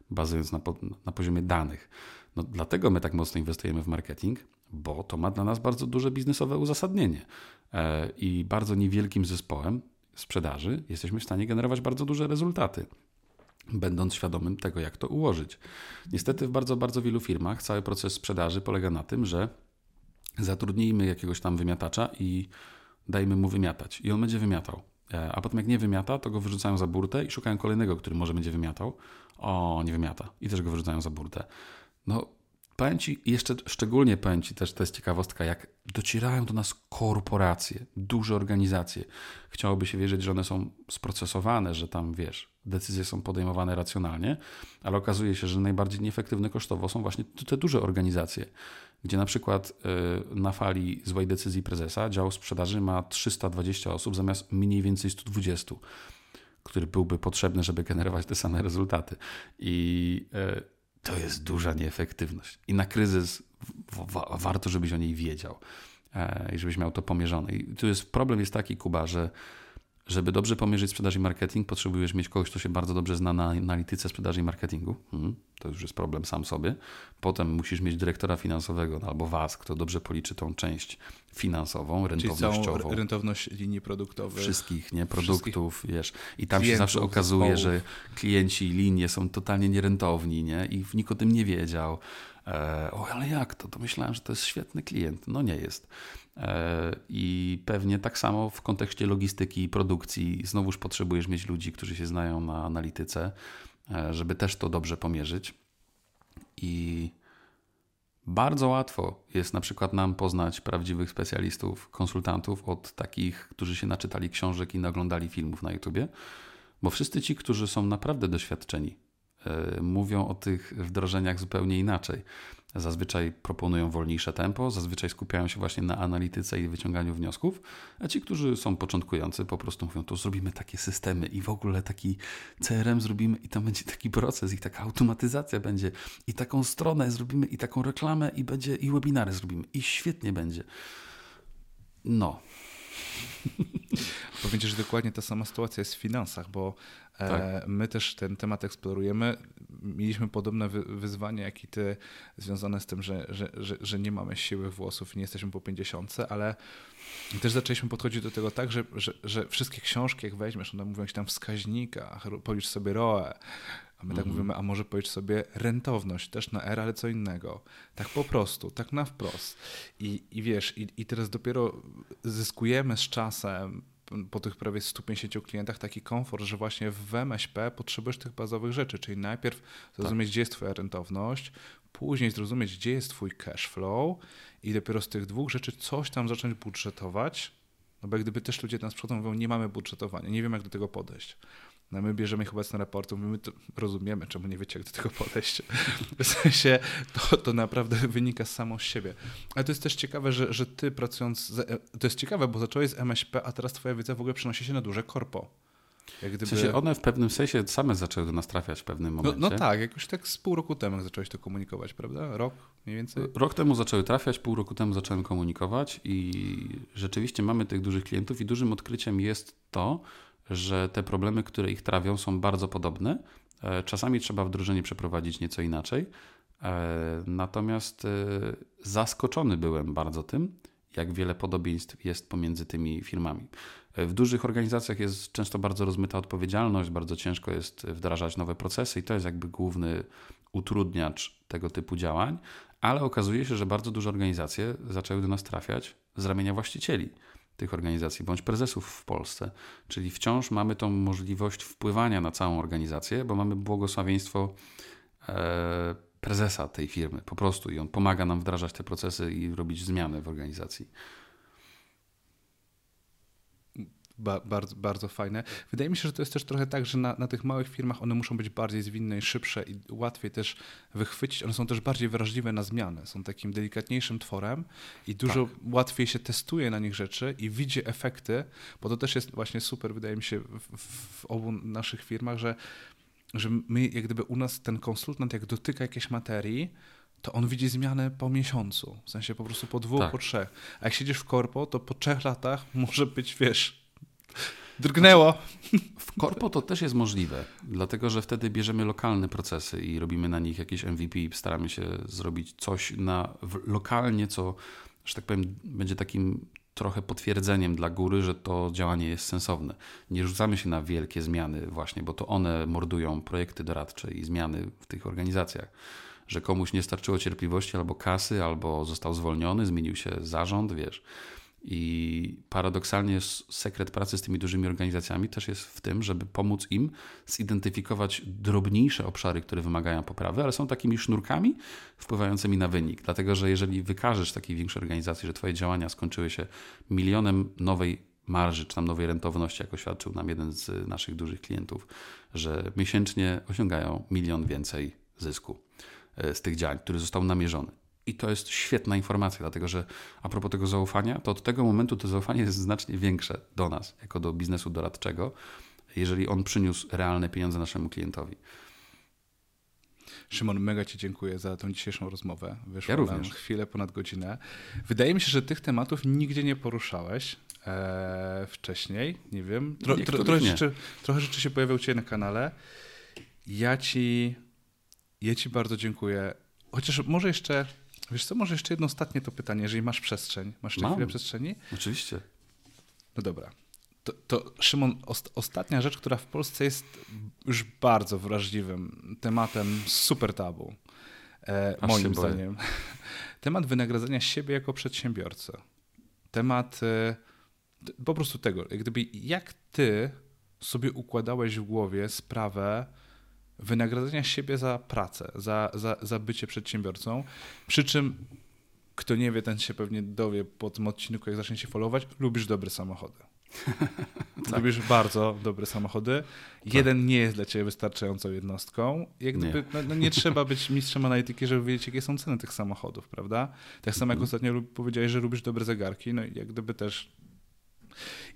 bazując na, na poziomie danych? No, dlatego my tak mocno inwestujemy w marketing, bo to ma dla nas bardzo duże biznesowe uzasadnienie. E, I bardzo niewielkim zespołem sprzedaży jesteśmy w stanie generować bardzo duże rezultaty będąc świadomym tego, jak to ułożyć. Niestety w bardzo, bardzo wielu firmach cały proces sprzedaży polega na tym, że zatrudnijmy jakiegoś tam wymiatacza i dajmy mu wymiatać. I on będzie wymiatał. E, a potem jak nie wymiata, to go wyrzucają za burtę i szukają kolejnego, który może będzie wymiatał. O, nie wymiata. I też go wyrzucają za burtę. No, Powiem Ci, jeszcze szczególnie powiem Ci też, to jest ciekawostka, jak docierają do nas korporacje, duże organizacje. Chciałoby się wierzyć, że one są sprocesowane, że tam, wiesz, decyzje są podejmowane racjonalnie, ale okazuje się, że najbardziej nieefektywne kosztowo są właśnie te duże organizacje, gdzie na przykład y, na fali złej decyzji prezesa dział sprzedaży ma 320 osób zamiast mniej więcej 120, który byłby potrzebny, żeby generować te same rezultaty. I y, to jest duża nieefektywność. I na kryzys warto, żebyś o niej wiedział e, i żebyś miał to pomierzone. I tu jest problem jest taki, Kuba, że żeby dobrze pomierzyć sprzedaż i marketing, potrzebujesz mieć kogoś, kto się bardzo dobrze zna na analityce sprzedaży i marketingu. Hmm, to już jest problem sam sobie. Potem musisz mieć dyrektora finansowego no, albo was, kto dobrze policzy tą część finansową, rentownościową. Rentowność linii produktowych. Wszystkich, nie? Produktów, Wszystkich wiesz. I tam się zawsze okazuje, zespołów. że klienci linie są totalnie nierentowni, nie? I nikt o tym nie wiedział. E, o, ale jak to? To myślałem, że to jest świetny klient. No nie jest. E, I pewnie tak samo w kontekście logistyki i produkcji znowuż potrzebujesz mieć ludzi, którzy się znają na analityce, e, żeby też to dobrze pomierzyć. I bardzo łatwo jest na przykład nam poznać prawdziwych specjalistów, konsultantów od takich, którzy się naczytali książek i naglądali filmów na YouTubie, bo wszyscy ci, którzy są naprawdę doświadczeni, e, mówią o tych wdrożeniach zupełnie inaczej. Zazwyczaj proponują wolniejsze tempo, zazwyczaj skupiają się właśnie na analityce i wyciąganiu wniosków, a ci, którzy są początkujący, po prostu mówią, to zrobimy takie systemy i w ogóle taki CRM zrobimy i tam będzie taki proces i taka automatyzacja będzie i taką stronę zrobimy i taką reklamę i będzie i webinary zrobimy i świetnie będzie. No. [laughs] Powiem Ci, że dokładnie ta sama sytuacja jest w finansach, bo e, tak. my też ten temat eksplorujemy. Mieliśmy podobne wyzwania, jak i Ty, związane z tym, że, że, że, że nie mamy siły włosów, nie jesteśmy po 50, ale też zaczęliśmy podchodzić do tego tak, że, że, że wszystkie książki, jak weźmiesz, one mówią ci tam wskaźnikach, policz sobie ROE, a my tak mhm. mówimy, a może policz sobie rentowność, też na R, ale co innego. Tak po prostu, tak na wprost. I, i wiesz, i, i teraz dopiero zyskujemy z czasem po tych prawie 150 klientach taki komfort, że właśnie w MŚP potrzebujesz tych bazowych rzeczy, czyli najpierw zrozumieć, tak. gdzie jest twoja rentowność, później zrozumieć, gdzie jest twój cash flow i dopiero z tych dwóch rzeczy coś tam zacząć budżetować, no bo gdyby też ludzie nas przychodzą mówią, nie mamy budżetowania, nie wiem jak do tego podejść. No my bierzemy ich obecnie raportu, my to rozumiemy, czemu nie wiecie, jak do tego podejść. [laughs] W sensie to, to naprawdę wynika samo z siebie. Ale to jest też ciekawe, że, że ty pracując, z, to jest ciekawe, bo zacząłeś z MŚP, a teraz twoja wiedza w ogóle przenosi się na duże korpo. Jak gdyby... W sensie one w pewnym sensie same zaczęły do nas trafiać w pewnym momencie. No, no tak, jakoś tak z pół roku temu zacząłeś to komunikować, prawda? Rok mniej więcej? Rok temu zaczęły trafiać, pół roku temu zacząłem komunikować i rzeczywiście mamy tych dużych klientów i dużym odkryciem jest to, że te problemy, które ich trawią, są bardzo podobne. E, czasami trzeba wdrożenie przeprowadzić nieco inaczej. E, natomiast e, zaskoczony byłem bardzo tym, jak wiele podobieństw jest pomiędzy tymi firmami. W dużych organizacjach jest często bardzo rozmyta odpowiedzialność, bardzo ciężko jest wdrażać nowe procesy i to jest jakby główny utrudniacz tego typu działań, ale okazuje się, że bardzo duże organizacje zaczęły do nas trafiać z ramienia właścicieli tych organizacji bądź prezesów w Polsce. Czyli wciąż mamy tą możliwość wpływania na całą organizację, bo mamy błogosławieństwo e, prezesa tej firmy po prostu i on pomaga nam wdrażać te procesy i robić zmiany w organizacji. Ba bardzo, bardzo fajne. Wydaje mi się, że to jest też trochę tak, że na, na tych małych firmach one muszą być bardziej zwinne i szybsze i łatwiej też wychwycić. One są też bardziej wrażliwe na zmiany. Są takim delikatniejszym tworem i dużo tak. łatwiej się testuje na nich rzeczy i widzi efekty, bo to też jest właśnie super, wydaje mi się, w, w obu naszych firmach, że, że my, jak gdyby u nas ten konsultant, jak dotyka jakiejś materii, to on widzi zmianę po miesiącu, w sensie po prostu po dwóch, tak. po trzech. A jak siedzisz w korpo, to po trzech latach może być, wiesz, Drgnęło. W korpo to też jest możliwe, dlatego że wtedy bierzemy lokalne procesy i robimy na nich jakieś MVP, staramy się zrobić coś na, lokalnie, co, że tak powiem, będzie takim trochę potwierdzeniem dla góry, że to działanie jest sensowne. Nie rzucamy się na wielkie zmiany właśnie, bo to one mordują projekty doradcze i zmiany w tych organizacjach. Że komuś nie starczyło cierpliwości albo kasy, albo został zwolniony, zmienił się zarząd, wiesz i paradoksalnie sekret pracy z tymi dużymi organizacjami też jest w tym, żeby pomóc im zidentyfikować drobniejsze obszary, które wymagają poprawy, ale są takimi sznurkami wpływającymi na wynik. Dlatego, że jeżeli wykażesz takiej większej organizacji, że Twoje działania skończyły się milionem nowej marży, czy tam nowej rentowności, jak oświadczył nam jeden z naszych dużych klientów, że miesięcznie osiągają milion więcej zysku e, z tych działań, który został namierzony i to jest świetna informacja, dlatego że a propos tego zaufania, to od tego momentu to zaufanie jest znacznie większe do nas, jako do biznesu doradczego, jeżeli on przyniósł realne pieniądze naszemu klientowi. Szymon, mega Ci dziękuję za tą dzisiejszą rozmowę. Wyszło ja również. chwilę ponad godzinę. Wydaje mi się, że tych tematów nigdzie nie poruszałeś e, wcześniej. Nie wiem. Tro, tro, trochę, nie. Rzeczy, trochę rzeczy się pojawiały u Ciebie na kanale. Ja Ci, ja ci bardzo dziękuję. Chociaż może jeszcze Wiesz co, może jeszcze jedno ostatnie to pytanie, jeżeli masz przestrzeń. Masz jeszcze chwilę przestrzeni? Oczywiście. No dobra. To, to Szymon, ost, ostatnia rzecz, która w Polsce jest już bardzo wrażliwym tematem, super tabu, e, moim zdaniem. [laughs] Temat wynagradzania siebie jako przedsiębiorcy. Temat e, po prostu tego, jak gdyby jak ty sobie układałeś w głowie sprawę, wynagradzania siebie za pracę, za, za, za bycie przedsiębiorcą. Przy czym, kto nie wie, ten się pewnie dowie po tym odcinku, jak zacznie się followować, lubisz dobre samochody. [laughs] tak. Lubisz bardzo dobre samochody. Tak. Jeden nie jest dla ciebie wystarczającą jednostką. Jak gdyby, nie. No, no, nie trzeba być mistrzem analityki, żeby wiedzieć, jakie są ceny tych samochodów, prawda? Tak samo jak mhm. ostatnio powiedziałeś, że lubisz dobre zegarki, no jak gdyby też.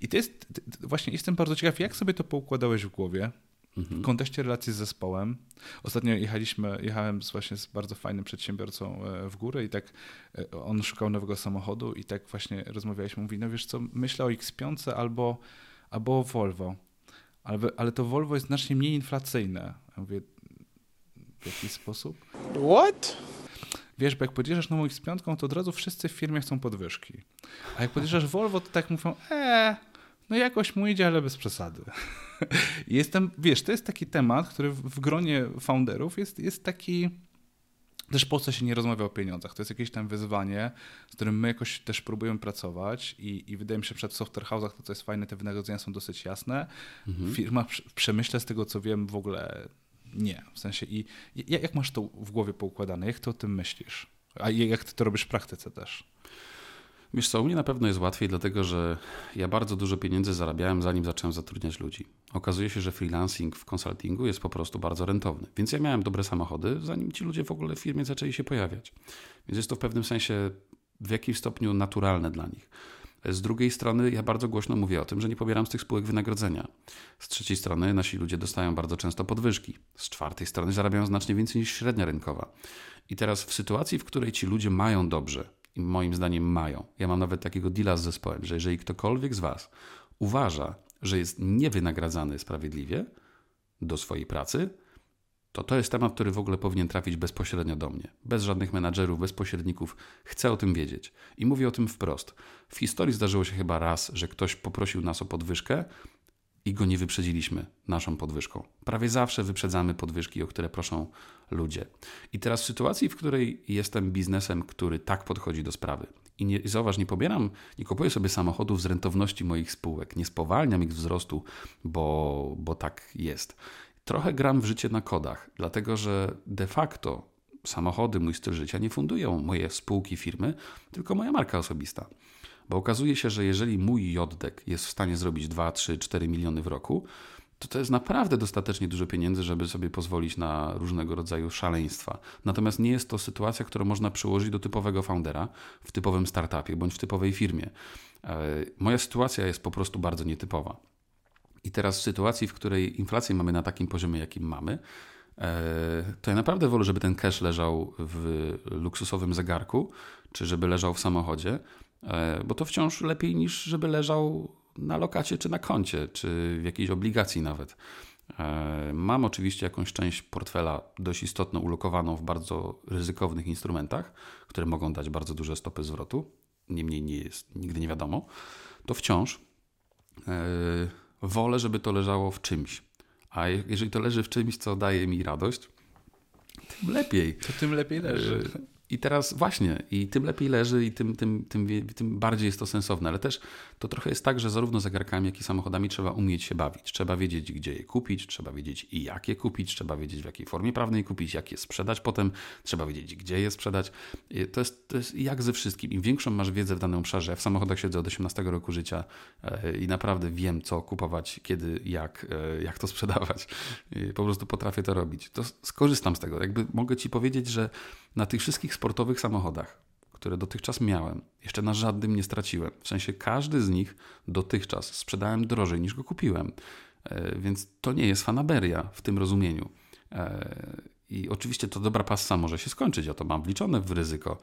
I to jest, właśnie jestem bardzo ciekaw, jak sobie to poukładałeś w głowie, w kontekście relacji z zespołem. Ostatnio jechaliśmy, jechałem z, właśnie z bardzo fajnym przedsiębiorcą e, w górę i tak e, on szukał nowego samochodu i tak właśnie rozmawialiśmy. Mówi, no wiesz co, myślę o X5 albo, albo o Volvo, ale, ale to Volvo jest znacznie mniej inflacyjne. Ja mówię, w jaki sposób? What? Wiesz, bo jak podjeżdżasz nową X5, to od razu wszyscy w firmie chcą podwyżki. A jak podjeżdżasz Volvo, to tak mówią, eee, no jakoś mu idzie, ale bez przesady. [laughs] Jestem, wiesz, to jest taki temat, który w gronie founderów jest, jest taki też po co się nie rozmawia o pieniądzach. To jest jakieś tam wyzwanie, z którym my jakoś też próbujemy pracować i, i wydaje mi się, że przed software house'ach to co jest fajne, te wynagrodzenia są dosyć jasne. Mhm. W firmach w przemyśle, z tego co wiem, w ogóle nie. W sensie i jak masz to w głowie poukładane? Jak ty o tym myślisz? A jak ty to robisz w praktyce też? Wiesz co, u mnie na pewno jest łatwiej, dlatego że ja bardzo dużo pieniędzy zarabiałem, zanim zacząłem zatrudniać ludzi. Okazuje się, że freelancing w konsultingu jest po prostu bardzo rentowny. Więc ja miałem dobre samochody, zanim ci ludzie w ogóle w firmie zaczęli się pojawiać. Więc jest to w pewnym sensie w jakimś stopniu naturalne dla nich. Z drugiej strony, ja bardzo głośno mówię o tym, że nie pobieram z tych spółek wynagrodzenia. Z trzeciej strony, nasi ludzie dostają bardzo często podwyżki. Z czwartej strony, zarabiają znacznie więcej niż średnia rynkowa. I teraz, w sytuacji, w której ci ludzie mają dobrze, i moim zdaniem mają, ja mam nawet takiego deala z zespołem, że jeżeli ktokolwiek z Was uważa, że jest niewynagradzany sprawiedliwie do swojej pracy, to to jest temat, który w ogóle powinien trafić bezpośrednio do mnie. Bez żadnych menadżerów, bez pośredników. Chcę o tym wiedzieć. I mówię o tym wprost. W historii zdarzyło się chyba raz, że ktoś poprosił nas o podwyżkę i go nie wyprzedziliśmy naszą podwyżką. Prawie zawsze wyprzedzamy podwyżki, o które proszą ludzie. I teraz w sytuacji, w której jestem biznesem, który tak podchodzi do sprawy i nie, zauważ, nie pobieram, nie kupuję sobie samochodów z rentowności moich spółek, nie spowalniam ich wzrostu, bo, bo tak jest. Trochę gram w życie na kodach, dlatego że de facto samochody, mój styl życia nie fundują moje spółki, firmy, tylko moja marka osobista. Bo okazuje się, że jeżeli mój JDEK jest w stanie zrobić 2, 3, 4 miliony w roku, to to jest naprawdę dostatecznie dużo pieniędzy, żeby sobie pozwolić na różnego rodzaju szaleństwa. Natomiast nie jest to sytuacja, którą można przyłożyć do typowego foundera w typowym startupie bądź w typowej firmie. E, moja sytuacja jest po prostu bardzo nietypowa. I teraz w sytuacji, w której inflację mamy na takim poziomie, jakim mamy, e, to ja naprawdę wolę, żeby ten cash leżał w luksusowym zegarku, czy żeby leżał w samochodzie, bo to wciąż lepiej niż żeby leżał na lokacie, czy na koncie, czy w jakiejś obligacji nawet. E, mam oczywiście jakąś część portfela dość istotną ulokowaną w bardzo ryzykownych instrumentach, które mogą dać bardzo duże stopy zwrotu. Niemniej nie jest, nigdy nie wiadomo. To wciąż wolę, żeby to leżało w czymś. A jeżeli to leży w czymś, co daje mi radość, tym lepiej. To tym lepiej leży. I teraz właśnie, i tym lepiej leży, i tym, tym, tym, tym bardziej jest to sensowne. Ale też to trochę jest tak, że zarówno zegarkami, jak i samochodami trzeba umieć się bawić. Trzeba wiedzieć, gdzie je kupić, trzeba wiedzieć i jak je kupić, trzeba wiedzieć, w jakiej formie prawnej kupić, jak je sprzedać potem, trzeba wiedzieć, gdzie je sprzedać. To jest, to jest jak ze wszystkim. Im większą masz wiedzę w danym obszarze, ja w samochodach siedzę od 18 roku życia e, i naprawdę wiem, co kupować, kiedy, jak, e, jak to sprzedawać. Po prostu potrafię to robić. To skorzystam z tego. Jakby mogę Ci powiedzieć, że na tych wszystkich sportowych samochodach, które dotychczas miałem, jeszcze na żadnym nie straciłem. W sensie każdy z nich dotychczas sprzedałem drożej niż go kupiłem. E, więc to nie jest fanaberia w tym rozumieniu. E, I oczywiście to dobra passa może się skończyć, ja to mam wliczone w ryzyko.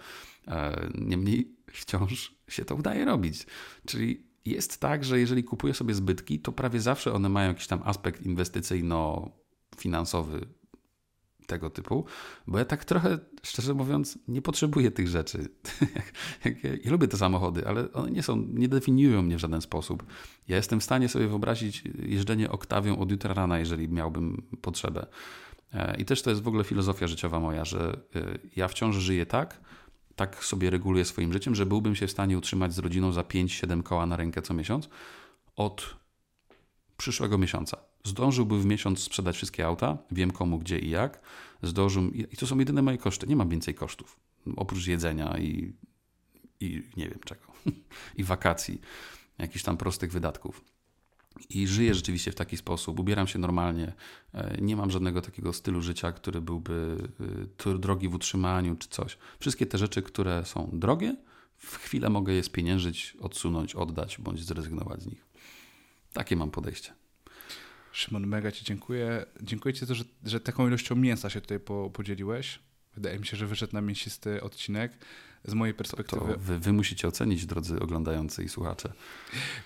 E, niemniej wciąż się to udaje robić. Czyli jest tak, że jeżeli kupuję sobie zbytki, to prawie zawsze one mają jakiś tam aspekt inwestycyjno-finansowy tego typu, bo ja tak trochę, szczerze mówiąc, nie potrzebuję tych rzeczy. [laughs] ja, lubię te samochody, ale one nie są, nie definiują mnie w żaden sposób. Ja jestem w stanie sobie wyobrazić jeżdżenie oktawią od jutra rana, jeżeli miałbym potrzebę. E, I też to jest w ogóle filozofia życiowa moja, że e, ja wciąż żyję tak, tak sobie reguluję swoim życiem, że byłbym się w stanie utrzymać z rodziną za 5-7 koła na rękę co miesiąc od przyszłego miesiąca. Zdążyłby w miesiąc sprzedać wszystkie auta, wiem komu, gdzie i jak. Zdążył, I to są jedyne moje koszty. Nie mam więcej kosztów. Oprócz jedzenia i, i nie wiem czego. [laughs] I wakacji. Jakichś tam prostych wydatków. I żyję rzeczywiście w taki sposób, ubieram się normalnie, e, nie mam żadnego takiego stylu życia, który byłby e, drogi w utrzymaniu czy coś. Wszystkie te rzeczy, które są drogie, w chwilę mogę je spieniężyć, odsunąć, oddać bądź zrezygnować z nich. Takie mam podejście. Szymon, mega Ci dziękuję. Dziękuję Ci za to, że, że taką ilością mięsa się tutaj po, podzieliłeś. Wydaje mi się, że wyszedł na mięsisty odcinek. Z mojej perspektywy. To, to wy, wy, musicie ocenić, drodzy oglądający i słuchacze.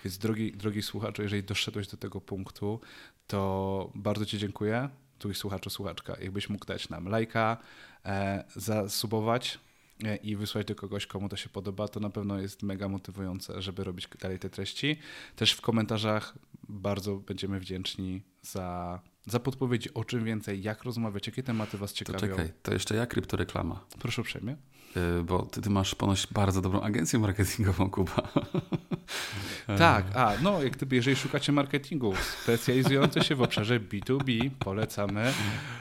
Więc, drogi, drogi słuchaczu, jeżeli doszedłeś do tego punktu, to bardzo Ci dziękuję. Tu i słuchaczu, słuchaczka. Jakbyś mógł dać nam lajka, e, zasubować i wysłać do kogoś, komu to się podoba, to na pewno jest mega motywujące, żeby robić dalej te treści. Też w komentarzach bardzo będziemy wdzięczni za, za podpowiedzi, o czym więcej, jak rozmawiać, jakie tematy Was ciekawią. To czekaj, to jeszcze ja kryptoreklama. Proszę uprzejmie. Yy, bo ty, ty, masz ponoć bardzo dobrą agencję marketingową, Kuba. [laughs] Tak, a no jak gdyby, jeżeli szukacie marketingu specjalizujący się w obszarze B2B, polecamy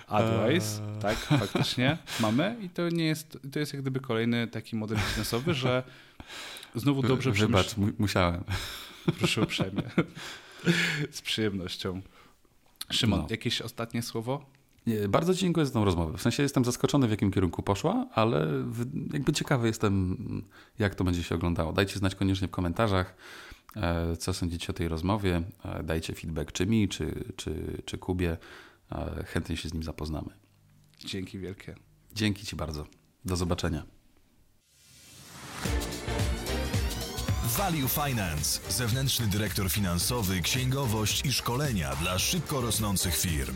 Advice, tak, faktycznie mamy i to nie jest, to jest jak gdyby kolejny taki model biznesowy, że Znowu dobrze Wybacz, mu- musiałem. Proszę uprzejmie. [laughs] Z przyjemnością. Szymon, No. jakieś ostatnie słowo? Bardzo Ci dziękuję za tą rozmowę. W sensie jestem zaskoczony, w jakim kierunku poszła, ale jakby ciekawy jestem, jak to będzie się oglądało. Dajcie znać koniecznie w komentarzach, e, co sądzicie o tej rozmowie. E, Dajcie feedback czy mi, czy, czy, czy Kubie. E, Chętnie się z nim zapoznamy. Dzięki wielkie. Dzięki Ci bardzo. Do zobaczenia. Value Finance, zewnętrzny dyrektor finansowy, księgowość i szkolenia dla szybko rosnących firm.